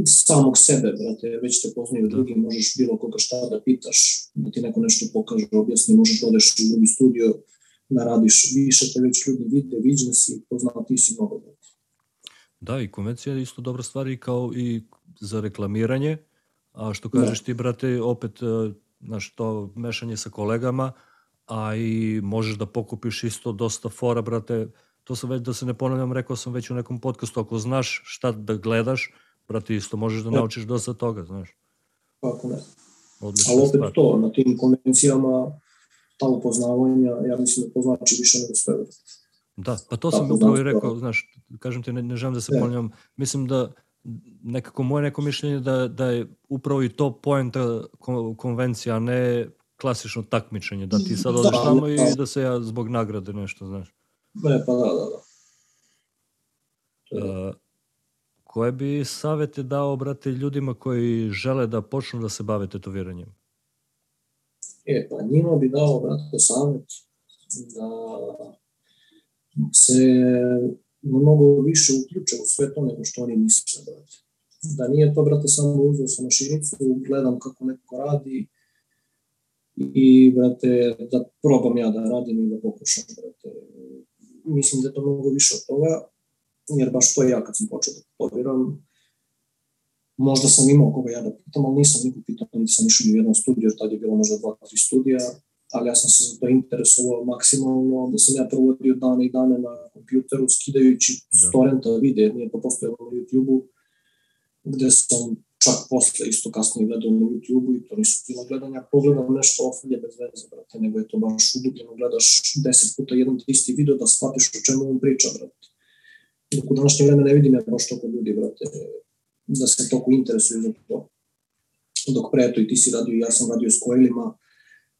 samog sebe, brate, već te poznaju da. drugi, možeš bilo koga šta da pitaš, da ti neko nešto pokaže, objasni, možeš da odeš u drugi studio, da radiš više, te već ljudi vide, viđen si, poznao ti si mnogo. Brate. Da, i konvencija je isto dobra stvar i kao i za reklamiranje, a što kažeš da. ti, brate, opet, e, znaš, to mešanje sa kolegama, a i možeš da pokupiš isto dosta fora, brate, to sam već, da se ne ponavljam, rekao sam već u nekom podcastu, ako znaš šta da gledaš, brate, isto možeš da naučiš dosta toga, znaš. Kako ne. Odlično Ali opet stvar. to, na tim konvencijama, ta upoznavanja, ja mislim da to znači više nego sve. Da, pa to sam upravo i rekao, znaš, kažem ti, ne, ne želim da se ponavljam, mislim da nekako moje neko mišljenje da, da je upravo i to poenta konvencija, a ne klasično takmičenje, da ti sad odeš da, tamo da. i da se ja zbog nagrade nešto, znaš. Ne, pa da, da, da. Uh, Koje bi savete dao, brate, ljudima koji žele da počnu da se bave tetoviranjem? E, pa njima bi dao, brate, savet da se mnogo više uključe u sve to nego što oni misle, brate. Da nije to, brate, samo uzeo sam mašinicu, gledam kako neko radi i, brate, da probam ja da radim i da pokušam, brate. Mislim da je to mnogo više od toga jer baš to ja kad sam počeo da tetoviram, možda sam imao koga ja da pitam, ali nisam nikog pitao, niti sam išao ni u jednom studiju, jer tad je bilo možda dva, tri studija, ali ja sam se za to interesovao maksimalno, da sam ja provodio dane i dane na kompjuteru, skidajući da. torrenta vide, nije to postojalo na YouTube-u, gde sam čak posle isto kasnije gledao na YouTube-u i to nisu bila gledanja, pogledam nešto ofalje bez veze, brate, nego je to baš udubljeno, gledaš deset puta jedan isti video da shvatiš o čemu on priča, brate dok u današnje vreme ne vidim ja baš toliko ljudi, brate, da se toliko interesuju za to. Dok pre to i ti si radio i ja sam radio s koilima,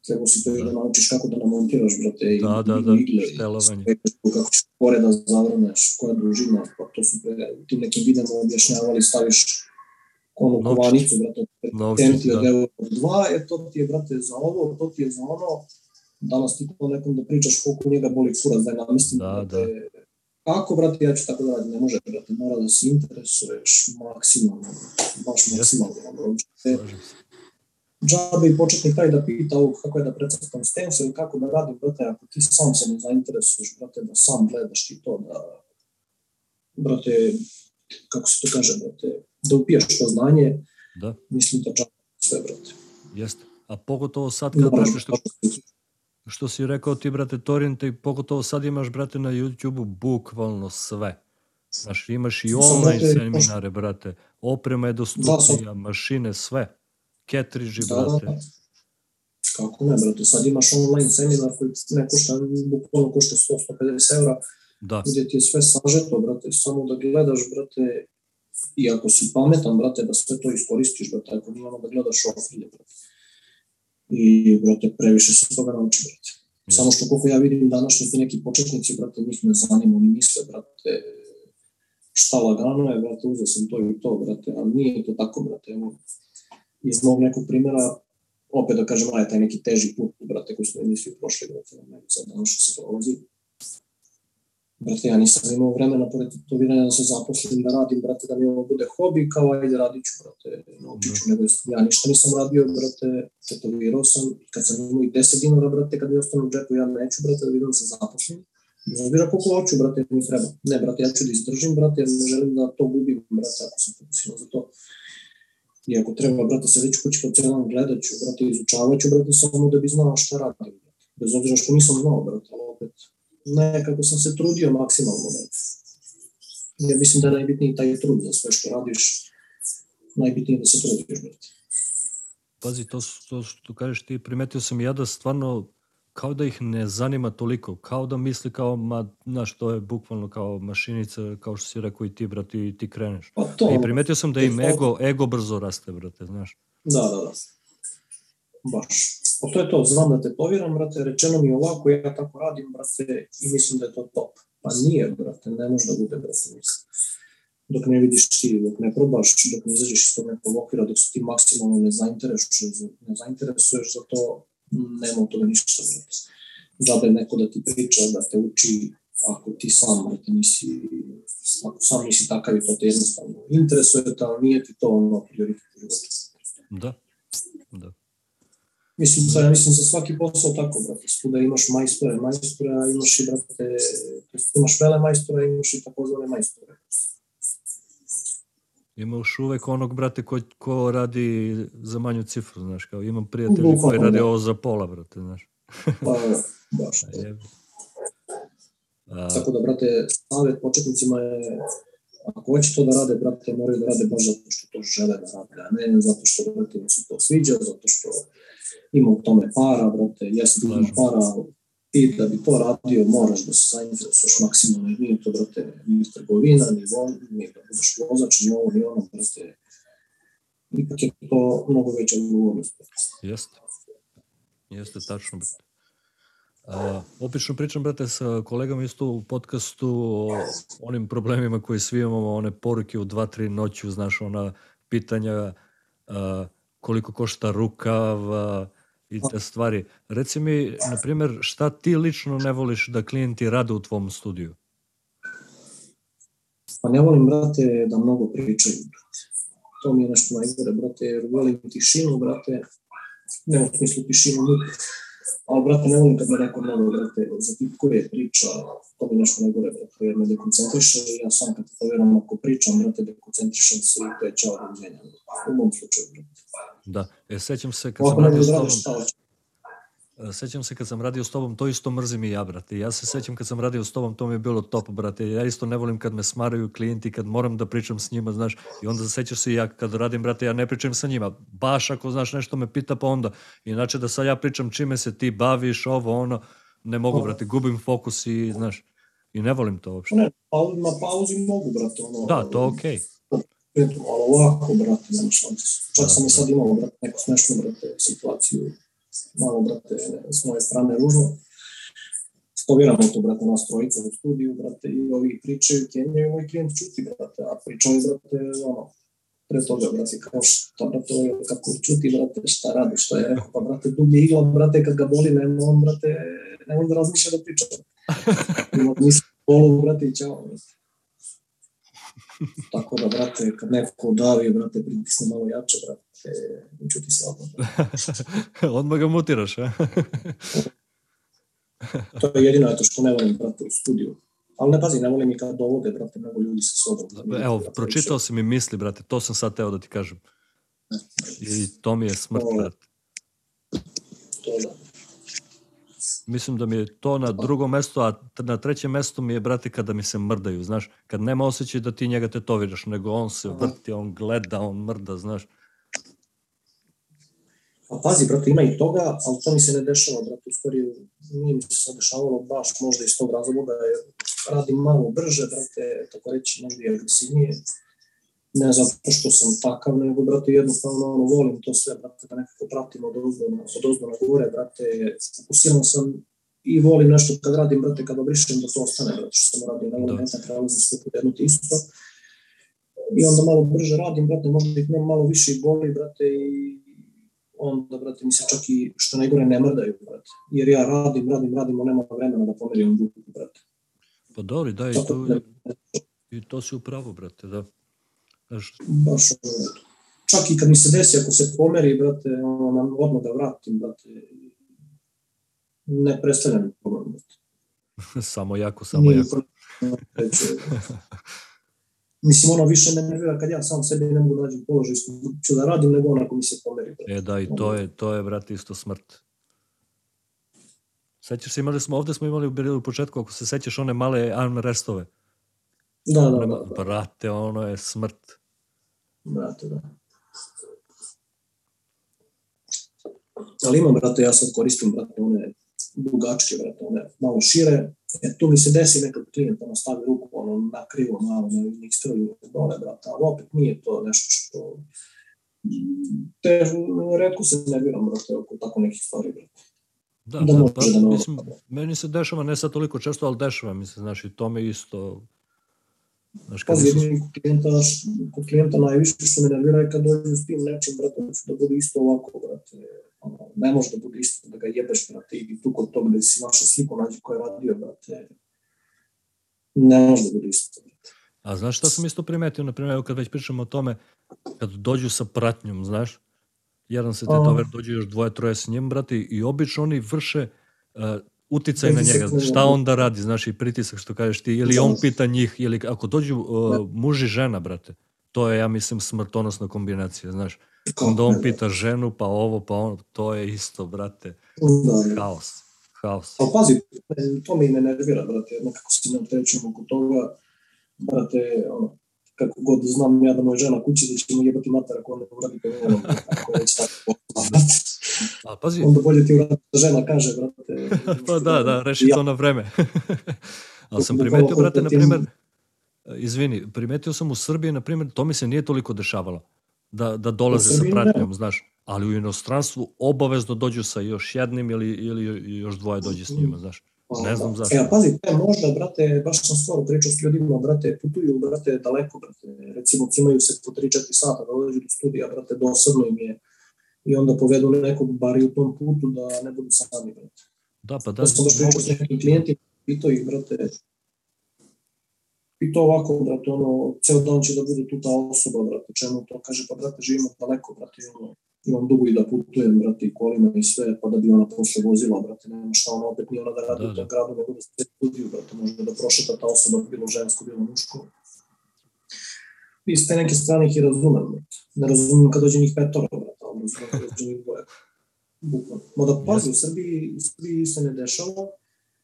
treba si to da. da naučiš kako da namontiraš, brate, da, i, da, da, igle, štelovanje. I kako ćeš pore da zavrneš, koja dužina, pa to su pre tim nekim videama objašnjavali, staviš onu Novčić. kovanicu, brate, tenti od da. euro dva, e to ti je, brate, za ovo, to ti je za ono, danas ti to nekom da pričaš koliko njega boli kurac, da je namislim, da, brate, da Kako, brate, ja ću tako da radim, ne može, brate, mora da se interesuješ maksimalno, baš maksimalno. Yes. Džabe i početnik taj da pita ovog kako je da precrtam stencil ili kako da radim, brate, ako ti sam se ne zainteresuješ, brate, da sam gledaš ti to, da, brate, kako se to kaže, brate, da upijaš to znanje, da. mislim da džabe sve, brate. Jeste. A pogotovo sad kad, brate, što, što si rekao ti, brate, torrente i pogotovo sad imaš, brate, na YouTube-u bukvalno sve. Znaš, imaš i online seminare, brate, oprema je dostupnija, mašine, sve. Ketriži, da, brate. Da, da. Kako ne, brate, sad imaš online seminar koji ne košta, bukvalno košta 100-150 evra, da. gde ti je sve sažeto, brate, samo da gledaš, brate, i ako si pametan, brate, da sve to iskoristiš, brate, ako nije ono da gledaš ofilje, brate i, brate, previše se toga nauči, brate. Samo što koliko ja vidim današnji ti neki početnici, brate, njih ne zanima, oni misle, brate, šta lagano je, brate, uzeo sam to i to, brate, ali nije to tako, brate, evo, iz mog nekog primjera, opet da kažem, aj taj neki teži put, brate, koji smo emisiju prošli, brate, ne sad ono što se prolazi. Brate, ja nisam imao vremena pored tetoviranja da se zaposlim, da radim, brate, da mi ovo bude hobi, kao ajde radit ću, brate, naučit ću, nego ja ništa nisam radio, brate, tetovirao sam, kad sam imao i 10 dinara, brate, kad mi ostane u džepu, ja neću, brate, da vidim da se zaposlim. Bez obzira koliko hoću, brate, mi treba. Ne, brate, ja ću da izdržim, brate, jer ne želim da to gubim, brate, ako sam fokusiran za to. I ako treba, brate, se već kući po cijelan gledat ću, brate, izučavat ću, brate, samo da bi znao šta radim. Brate. Bez obzira što nisam znao, brate, opet nekako sam se trudio maksimalno. Ja mislim da je najbitniji taj trud za sve što radiš, najbitnije da se trudiš. Pazi, to, to što kažeš ti, primetio sam ja da stvarno kao da ih ne zanima toliko, kao da misli kao, ma, znaš, to je bukvalno kao mašinica, kao što si rekao i ti, brate, i ti kreneš. Pa to, I primetio sam da im ego, ego brzo raste, brate, znaš. Da, da, da. Baš. Pa to je to, znam da te povjeram, brate, rečeno mi ovako, ja tako radim, brate, i mislim da je to top. Pa nije, brate, ne može da bude, brate, mislim. Dok ne vidiš ti, dok ne probaš, dok ne izađeš iz tog nekog okvira, dok se ti maksimalno ne zainteresuješ, ne zainteresuješ za to, nema od toga ništa, brate. Džabe neko da ti priča, da te uči, ako ti sam, brate, nisi, ako sam nisi takav i to te jednostavno interesuje, ali nije ti to ono prioritet u životu. Da, da. Mislim, da ja mislim za svaki posao tako, brate, da imaš majstore, majstora, imaš i, brate, imaš vele majstora, imaš i takozvane majstore. Ima još uvek onog, brate, ko, ko radi za manju cifru, znaš, kao imam prijatelji koji radi ovo za pola, brate, znaš. pa, baš to. A... Tako da, brate, savjet početnicima je, ako hoće to da rade, brate, moraju da rade baš zato što to žele da rade, a ne zato što, brate, se to sviđa, zato što ima u tome para, brate, jeste ima para, ti da bi to radio moraš da se zainteresuješ maksimalno, jer nije to, brate, ni trgovina, ni von, ni da budeš vozač, ni ovo, ni ono, brate, ipak je to mnogo veća odgovornost. Jeste. Jeste, tačno, brate. A, opično pričam, brate, sa kolegama isto u podcastu o onim problemima koji svi imamo, one poruke u 2-3 noću, znaš, ona pitanja a, koliko košta rukav, a, i te stvari. Reci mi, na primjer, šta ti lično ne voliš da klijenti rade u tvom studiju? Pa ne volim, brate, da mnogo pričaju, brate. To mi je nešto najgore, brate, jer volim tišinu, brate, ne u smislu tišinu, ali, brate, ne volim kad me neko mnogo, brate, je priča, to mi je nešto najgore, brate, jer me dekoncentriše i ja sam kad to vjerujem, ako pričam, brate, dekoncentrišem se i to je čao doviđenja, u mom slučaju, brate. Da, e, sećam se kad sam radio s tobom, sećam se kad sam radio s tobom, to isto mrzim i ja, brate. Ja se sećam kad sam radio s tobom, to mi je bilo top, brate. Ja isto ne volim kad me smaraju klijenti, kad moram da pričam s njima, znaš. I onda sećaš se ja kad radim, brate, ja ne pričam sa njima. Baš ako, znaš, nešto me pita, pa onda. Inače da sad ja pričam čime se ti baviš, ovo, ono, ne mogu, brate, gubim fokus i, znaš, i ne volim to uopšte. Ne, pa na pauzi mogu, brate, ono. Da, to okej. Okay ali ovako, brate, šanse. Čak sam i sad imao, brate, neku smešnu, brate, situaciju, malo, brate, s moje strane ružno. Stoviramo to, brate, nas trojica u studiju, brate, i ovi pričaju, kenjaju, i moj klijent čuti, brate, a pričaju, brate, ono, pre toga, brate, kao šta, brate, kako čuti, brate, šta radi, šta je rekao, pa, brate, dublje igla, brate, kad ga boli, nema on, brate, nema da razmišlja da priča. Ima misli, bolu, brate, i čao, brate. Tako da, brate, kad neko davi, brate, pritisne malo jače, brate, čuti se odmah. odmah ga mutiraš, a? to je jedino eto što ne volim, brate, u studiju. Ali ne pazi, ne volim i kad dovode, brate, mnogo ljudi sa sobom. Da Evo, brate, pročitao si mi misli, brate, to sam sad teo da ti kažem. I to mi je smrt, brate. To da. Mislim da mi je to na drugom mestu, a na trećem mestu mi je, brate, kada mi se mrdaju, znaš, kad nema osjećaj da ti njega tetoviraš, nego on se vrti, on gleda, on mrda, znaš. A pazi, brate, ima i toga, ali to mi se ne dešava, brate, u stvari nije mi se sad dešavalo baš možda iz tog razloga, jer radim malo brže, brate, tako reći, možda i agresivnije, ne zato što sam takav, nego, brate, jednostavno ono, volim to sve, brate, da nekako pratim od ozdo na, od ozdo na gore, brate, fokusiran sam i volim nešto kad radim, brate, kad obrišem da to ostane, brate, što sam radio, ne volim da. nekak prelazim sve put jedno isto. I onda malo brže radim, brate, možda ih nema malo više i boli, brate, i onda, brate, mi se čak i, što najgore, ne mrdaju, brate. Jer ja radim, radim, radim, a nema vremena da pomerim ruku, brate. Pa dobro, da, i to, i to si upravo, brate, da. Baš ono, čak i kad mi se desi, ako se pomeri, brate, ono, odmah da vratim, brate, ne predstavljam problem, brate. samo jako, samo Nije jako. Mislim, ono više me nervira kad ja sam sebi ne mogu nađem položaj ću da radim, nego onako mi se pomeri. Brate. E da, i to je, to je, brate, isto smrt. Sećaš se, imali smo, ovde smo imali u, u početku, ako se sećaš one male armrestove. Da, da, da, da. Brate, ono je smrt. Brate, da. Ali imam, brate, ja sad koristim, brate, one dugačke, brate, one malo šire. E, tu mi se desi nekad klijent, ono, stavi ruku, ono, na krivo, malo, na njih strelju dole, brate, ali opet nije to nešto što... Te, redko se nerviram, brate, oko tako nekih stvari, brate. Da, da, da, pa, da mislim, meni se dešava, ne sad toliko često, ali dešava mi se, znaš, i to me isto Znaš, Pazi, jedini kod klijenta, kod klijenta najviše me nervira kad dođu s tim nečim, brate, da bude isto ovako, brate, ono, ne može da bude isto, da ga jebeš, brate, i tu kod toga da si našao sliku nađe ko je radio, brate, ne može da bude isto, brate. A znaš šta sam isto primetio, na primjer, kad već pričamo o tome, kad dođu sa pratnjom, znaš, jedan se tetover, dođe još dvoje, troje s njim, brate, i obično oni vrše uh, uticaj na njega, šta on da radi, znaš, i pritisak što kažeš ti, ili on pita njih, ili ako dođu uh, muž i žena, brate, to je, ja mislim, smrtonosna kombinacija, znaš. Onda on pita ženu, pa ovo, pa ono, to je isto, brate, da, da. haos. Haos. Pa pazi, to me i ne nervira, brate, nekako se ne opterećujem oko toga, brate, ono, kako god znam ja da moja žena kući, da će mu jebati mater ako on ne uradi kao ono, ako već tako. A pazi. Onda bolje ti uradi da žena kaže, brate. pa da, da, reši ja. to na vreme. Ali sam primetio, brate, na primer, izvini, primetio sam u Srbiji, na primer, to mi se nije toliko dešavalo. Da, da dolaze sa pratnjom, znaš. Ali u inostranstvu obavezno dođu sa još jednim ili, ili još dvoje dođe s njima, znaš. Ne znam zašto. Ja, pazi, te možda, brate, baš sam skoro pričao s ljudima, brate, putuju, brate, daleko, brate, recimo cimaju se po 3-4 sata da dođu do studija, brate, dosadno im je i onda povedu nekog bar i u tom putu da ne budu sami, brate. Da, pa da. Da sam baš pričao s nekim klijentima, pitao ih, brate, I to ovako, brate, ono, ceo dan će da bude tu ta osoba, brate, čemu to kaže, pa brate, živimo daleko, brate, ono, imam dugo i da putujem, brate, i kolima i sve, pa da bi ona posle vozila, brate, nema šta ona opet nije ona da radi da, da. u gradu, nego da se studiju, brate, može da prošeta ta osoba, bilo žensko, bilo muško. I s te neke strane ih i razumem, brate. Ne razumem kad dođe njih petora, brate, ali razumem kad dođe njih dvoje. Bukvalno. Moda pazi, u Srbiji, u Srbiji se ne dešava,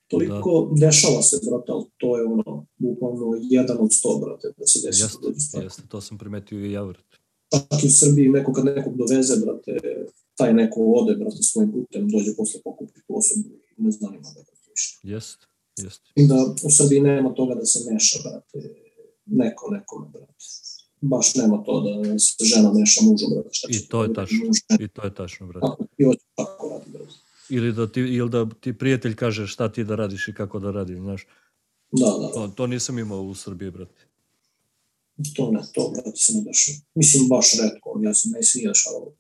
toliko da. dešava se, brate, ali to je ono, bukvalno jedan od sto, brate, da se desi. Jeste, da jeste, to sam primetio i ja, brate čak i u Srbiji neko kad nekog doveze, brate, taj neko ode, brate, svojim putem, dođe posle pokupi tu osobu i ne zanima da brate više. Jest, jest. I da u Srbiji nema toga da se meša, brate, neko nekome, brate. Baš nema to da se žena meša mužom, brate, šta. I to je tačno, i to je tačno, brate. Tako, I hoće tako radi, brate. Ili da ti, ili da ti prijatelj kaže šta ti da radiš i kako da radiš, znaš. Da, da. To, to nisam imao u Srbiji, brate. To ne, to, brate, se ne dešava. Mislim, baš redko, ja sam, ne se nije dešavalo.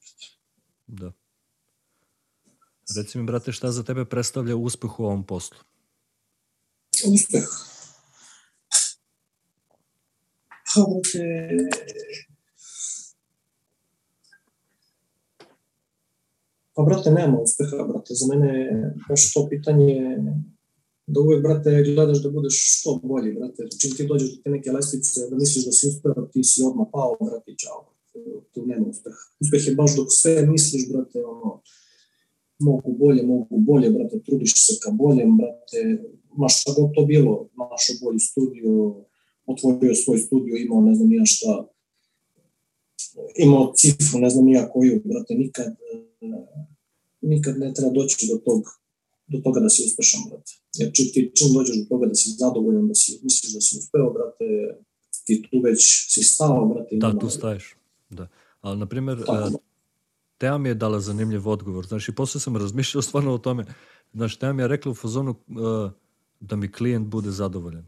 Da. Reci mi, brate, šta za tebe predstavlja uspeh u ovom poslu? Uspeh? Pa, brate, Pa, brate, nema uspeha, brate. Za mene baš to pitanje da uvek, brate, gledaš da budeš što bolji, brate. Čim ti dođeš do te neke lestvice, da misliš da si uspeo, ti si odmah pao, brate, čao. Tu nema uspeha. Uspeh je baš dok sve misliš, brate, ono, mogu bolje, mogu bolje, brate, trudiš se ka boljem, brate, maš šta god to bilo, našo bolji studio, otvorio svoj studio, imao ne znam nija šta, imao cifru, ne znam nija koju, brate, nikad, nikad ne treba doći do tog, do toga da si uspešan, brate. Jer či, ti čim dođeš do toga da si zadovoljan, da si, misliš da si uspeo, brate, ti tu već si stao, brate. Da, tu staješ, da. Ali, na primjer, Tako. Teja mi je dala zanimljiv odgovor. Znaš, i posle sam razmišljao stvarno o tome. Znaš, Teja mi je rekla u fazonu uh, da mi klijent bude zadovoljan.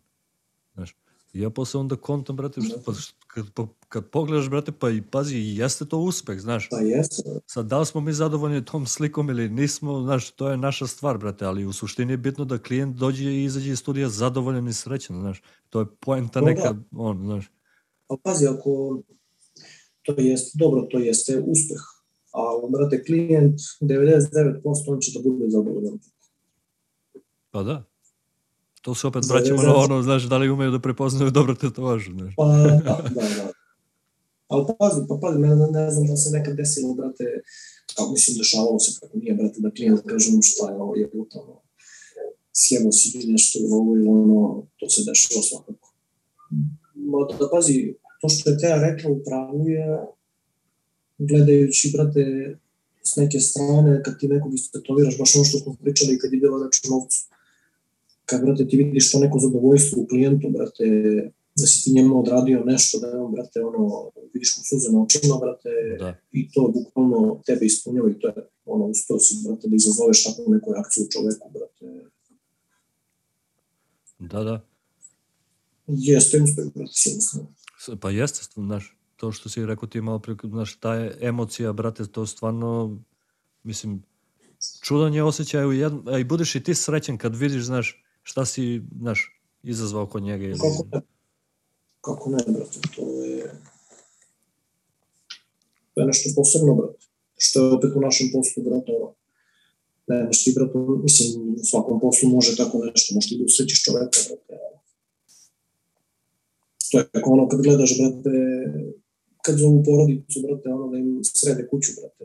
Ja posle onda kontam, brate, što, pa, što, kad, pa, kad pogledaš, brate, pa i pazi, i jeste to uspeh, znaš. Pa jeste. Sad, da li smo mi zadovoljni tom slikom ili nismo, znaš, to je naša stvar, brate, ali u suštini je bitno da klijent dođe i izađe iz studija zadovoljan i srećan, znaš. To je poenta No da. neka, on, znaš. Pa pazi, ako to jeste, dobro, to jeste uspeh, a brate, klijent 99% on će da bude zadovoljan. Pa da. To se opet vraćamo na ono, znaš, da li umeju da prepoznaju dobro tetovažu, znaš. Pa da, da, da. Ali pazi, pa pazi, ne, ne znam da se nekad desilo, brate, kao mislim, dešavalo se kako nije, brate, da klijent kaže mu šta je ovo, je ono, sjebo si nešto ili ovo ili ono, to se dešava svakako. Ma da pazi, to što je Teja rekla u pravu je, gledajući, brate, s neke strane, kad ti nekog istetoviraš, baš ono što smo pričali kad je bila reč o novcu, kad, brate, ti vidiš to neko zadovoljstvo u klijentu, brate, da si ti njemu odradio nešto, da je on, brate, ono, vidiš mu suze na očima, brate, Da. i to bukvalno tebe ispunjava i to je, ono, uspeo si, brate, da izazoveš takvu neku reakciju u čoveku, brate, Da, da. jeste uspeh, brate. S- Pa jeste, st- znaš, to što si rekao ti malo pre, znaš, ta je emocija, brate, to stvarno, mislim, čudan je osjećaj, u jedn, a i budeš i ti srećan kad vidiš, znaš, šta si, znaš, izazvao kod njega ili... Kako ne? Kako ne, brate, to je... To je nešto posebno, brate. Što je opet u našem poslu, brate, ono, nemaš ti, brate, mislim, u svakom poslu može tako nešto, možeš ti da usrećiš čoveka, brate. To je kako ono kad gledaš, brate, kad zovu porodicu, brate, ono da im srede kuću, brate.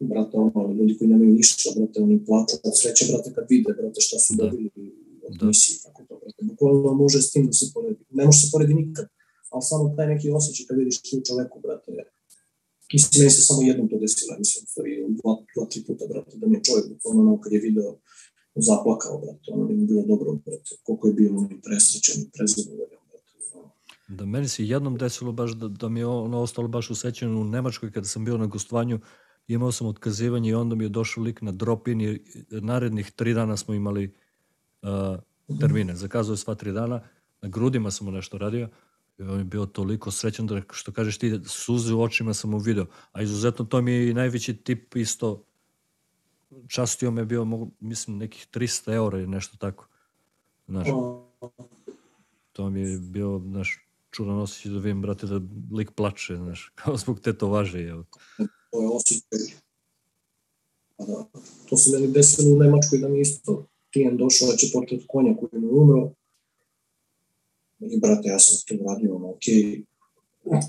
Brate, ono, ljudi koji nemaju ništa, brate, oni plaču od sreće, brate, kad vide, brate, šta su Da. dobili Da. misije, tako to, brate. Bukvalno može s tim da se poredi. Ne može se poredi nikad, ali samo taj neki osjećaj kad vidiš tu čoveku, brate, Mislim, meni se samo jednom to desilo, mislim, stvari, dva, dva, tri puta, brate, da mi je čovjek, bukvalno, ono, kad je video, zaplakao, brate, ono, nije mu bilo dobro, brate, koliko je bio on presrećan i prezadovoljan, brate, ono. Da meni se jednom desilo baš da, da mi je ono ostalo baš usećeno u Nemačkoj kada sam bio na gostovanju, imao sam otkazivanje i onda mi je došao lik na drop-in i narednih tri dana smo imali termine. Zakazao je sva tri dana, na grudima sam mu nešto radio i on je bio toliko srećan da, što kažeš ti, suze u očima sam mu video. A izuzetno to mi je i najveći tip isto, častio me bio, mislim, nekih 300 eura ili nešto tako. Znaš, to mi je bio, znaš, čudan osjećaj da vidim, brate, da lik plače, znaš, kao zbog tetovaže, evo. to je osjećaj. Da, to se meni desilo u Nemačkoj da mi isto klijent došao da će portret konja koji mu je umro. I brate, ja sam to uradio, ono, okej,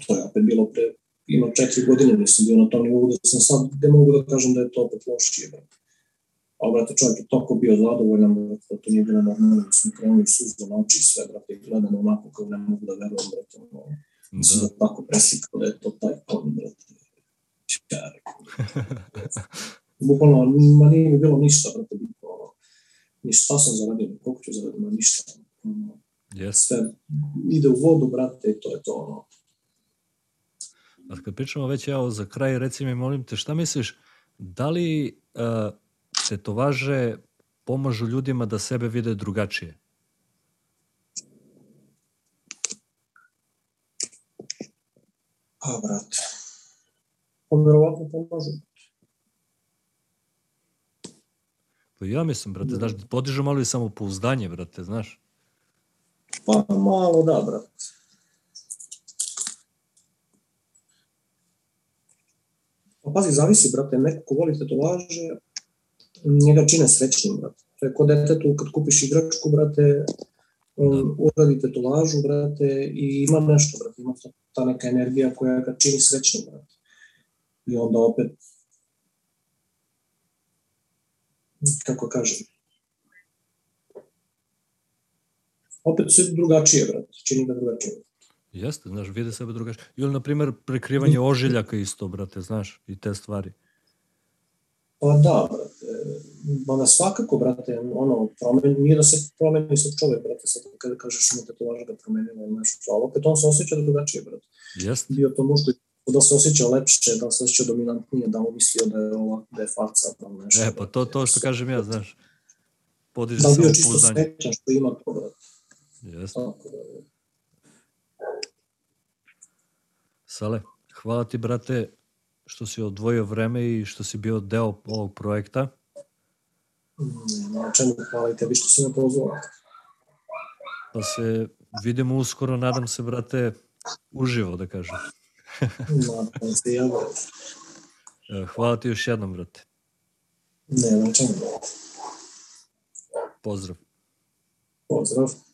to je opet bilo pre, ima četiri godine, nisam bio na tom nivou da sam sad, gde mogu da kažem da je to opet lošije, brate. A brate, čovjek je toliko bio zadovoljan, brate, da to nije bilo normalno, da smo krenuli suze na oči sve, brate, i gledam onako kao ne mogu da verujem, brate, ono, Da, da tako preslikao da je to taj kon, brate. Ja. Bukvalno, ma nije mi bilo ništa, brate. Ni šta sam zaradio, koliko ću zaradio, ma ništa. Ono, jes. sve ide u vodu, brate, i to je to, ono. A kad pričamo već, evo, za kraj, reci mi, molim te, šta misliš, da li uh, tetovaže pomažu ljudima da sebe vide drugačije? A, brate. Pa verovatno pomažu. Pa ja mislim, brate, znaš, podižu malo i samopouzdanje, brate, znaš. Pa malo da, brate. Pa pazi, zavisi, brate, neko ko voli tetovaže, njega čine srećnim, brate. To je kod detetu kad kupiš igračku, brate, on uradi tetovažu, brate, i ima nešto, brate, ima ta neka energija koja ga čini srećnim, brate. I onda opet, kako kažem, opet sve drugačije, brate, čini ga drugačije. Jeste, znaš, vide sebe drugačije. Ili, na primjer, prekrivanje ožiljaka isto, brate, znaš, i te stvari. Pa da, brate, mada svakako, brate, ono, promeni, nije da se promeni sad čovek, brate, sad kada kažeš mu tetovaža ga promenila ili nešto, ali opet on se osjeća drugačije, brate. Jeste, Bio to muško, da se osjeća lepše, da se osjeća dominantnije, da on mislio da je ova, da je faca, da nešto. e, pa to, to što kažem ja, znaš, podiže Da li bio čisto srećan što ima to, brate. Da, Sale, hvala ti, brate, što si odvojio vreme i što si bio deo ovog projekta. Na čemu, hvala i tebi što si me pozvao. Pa se vidimo uskoro, nadam se, brate, uživo, da kažem. E, Hvala ti još jednom, brate. Nema na čemu. Pozdrav. Pozdrav.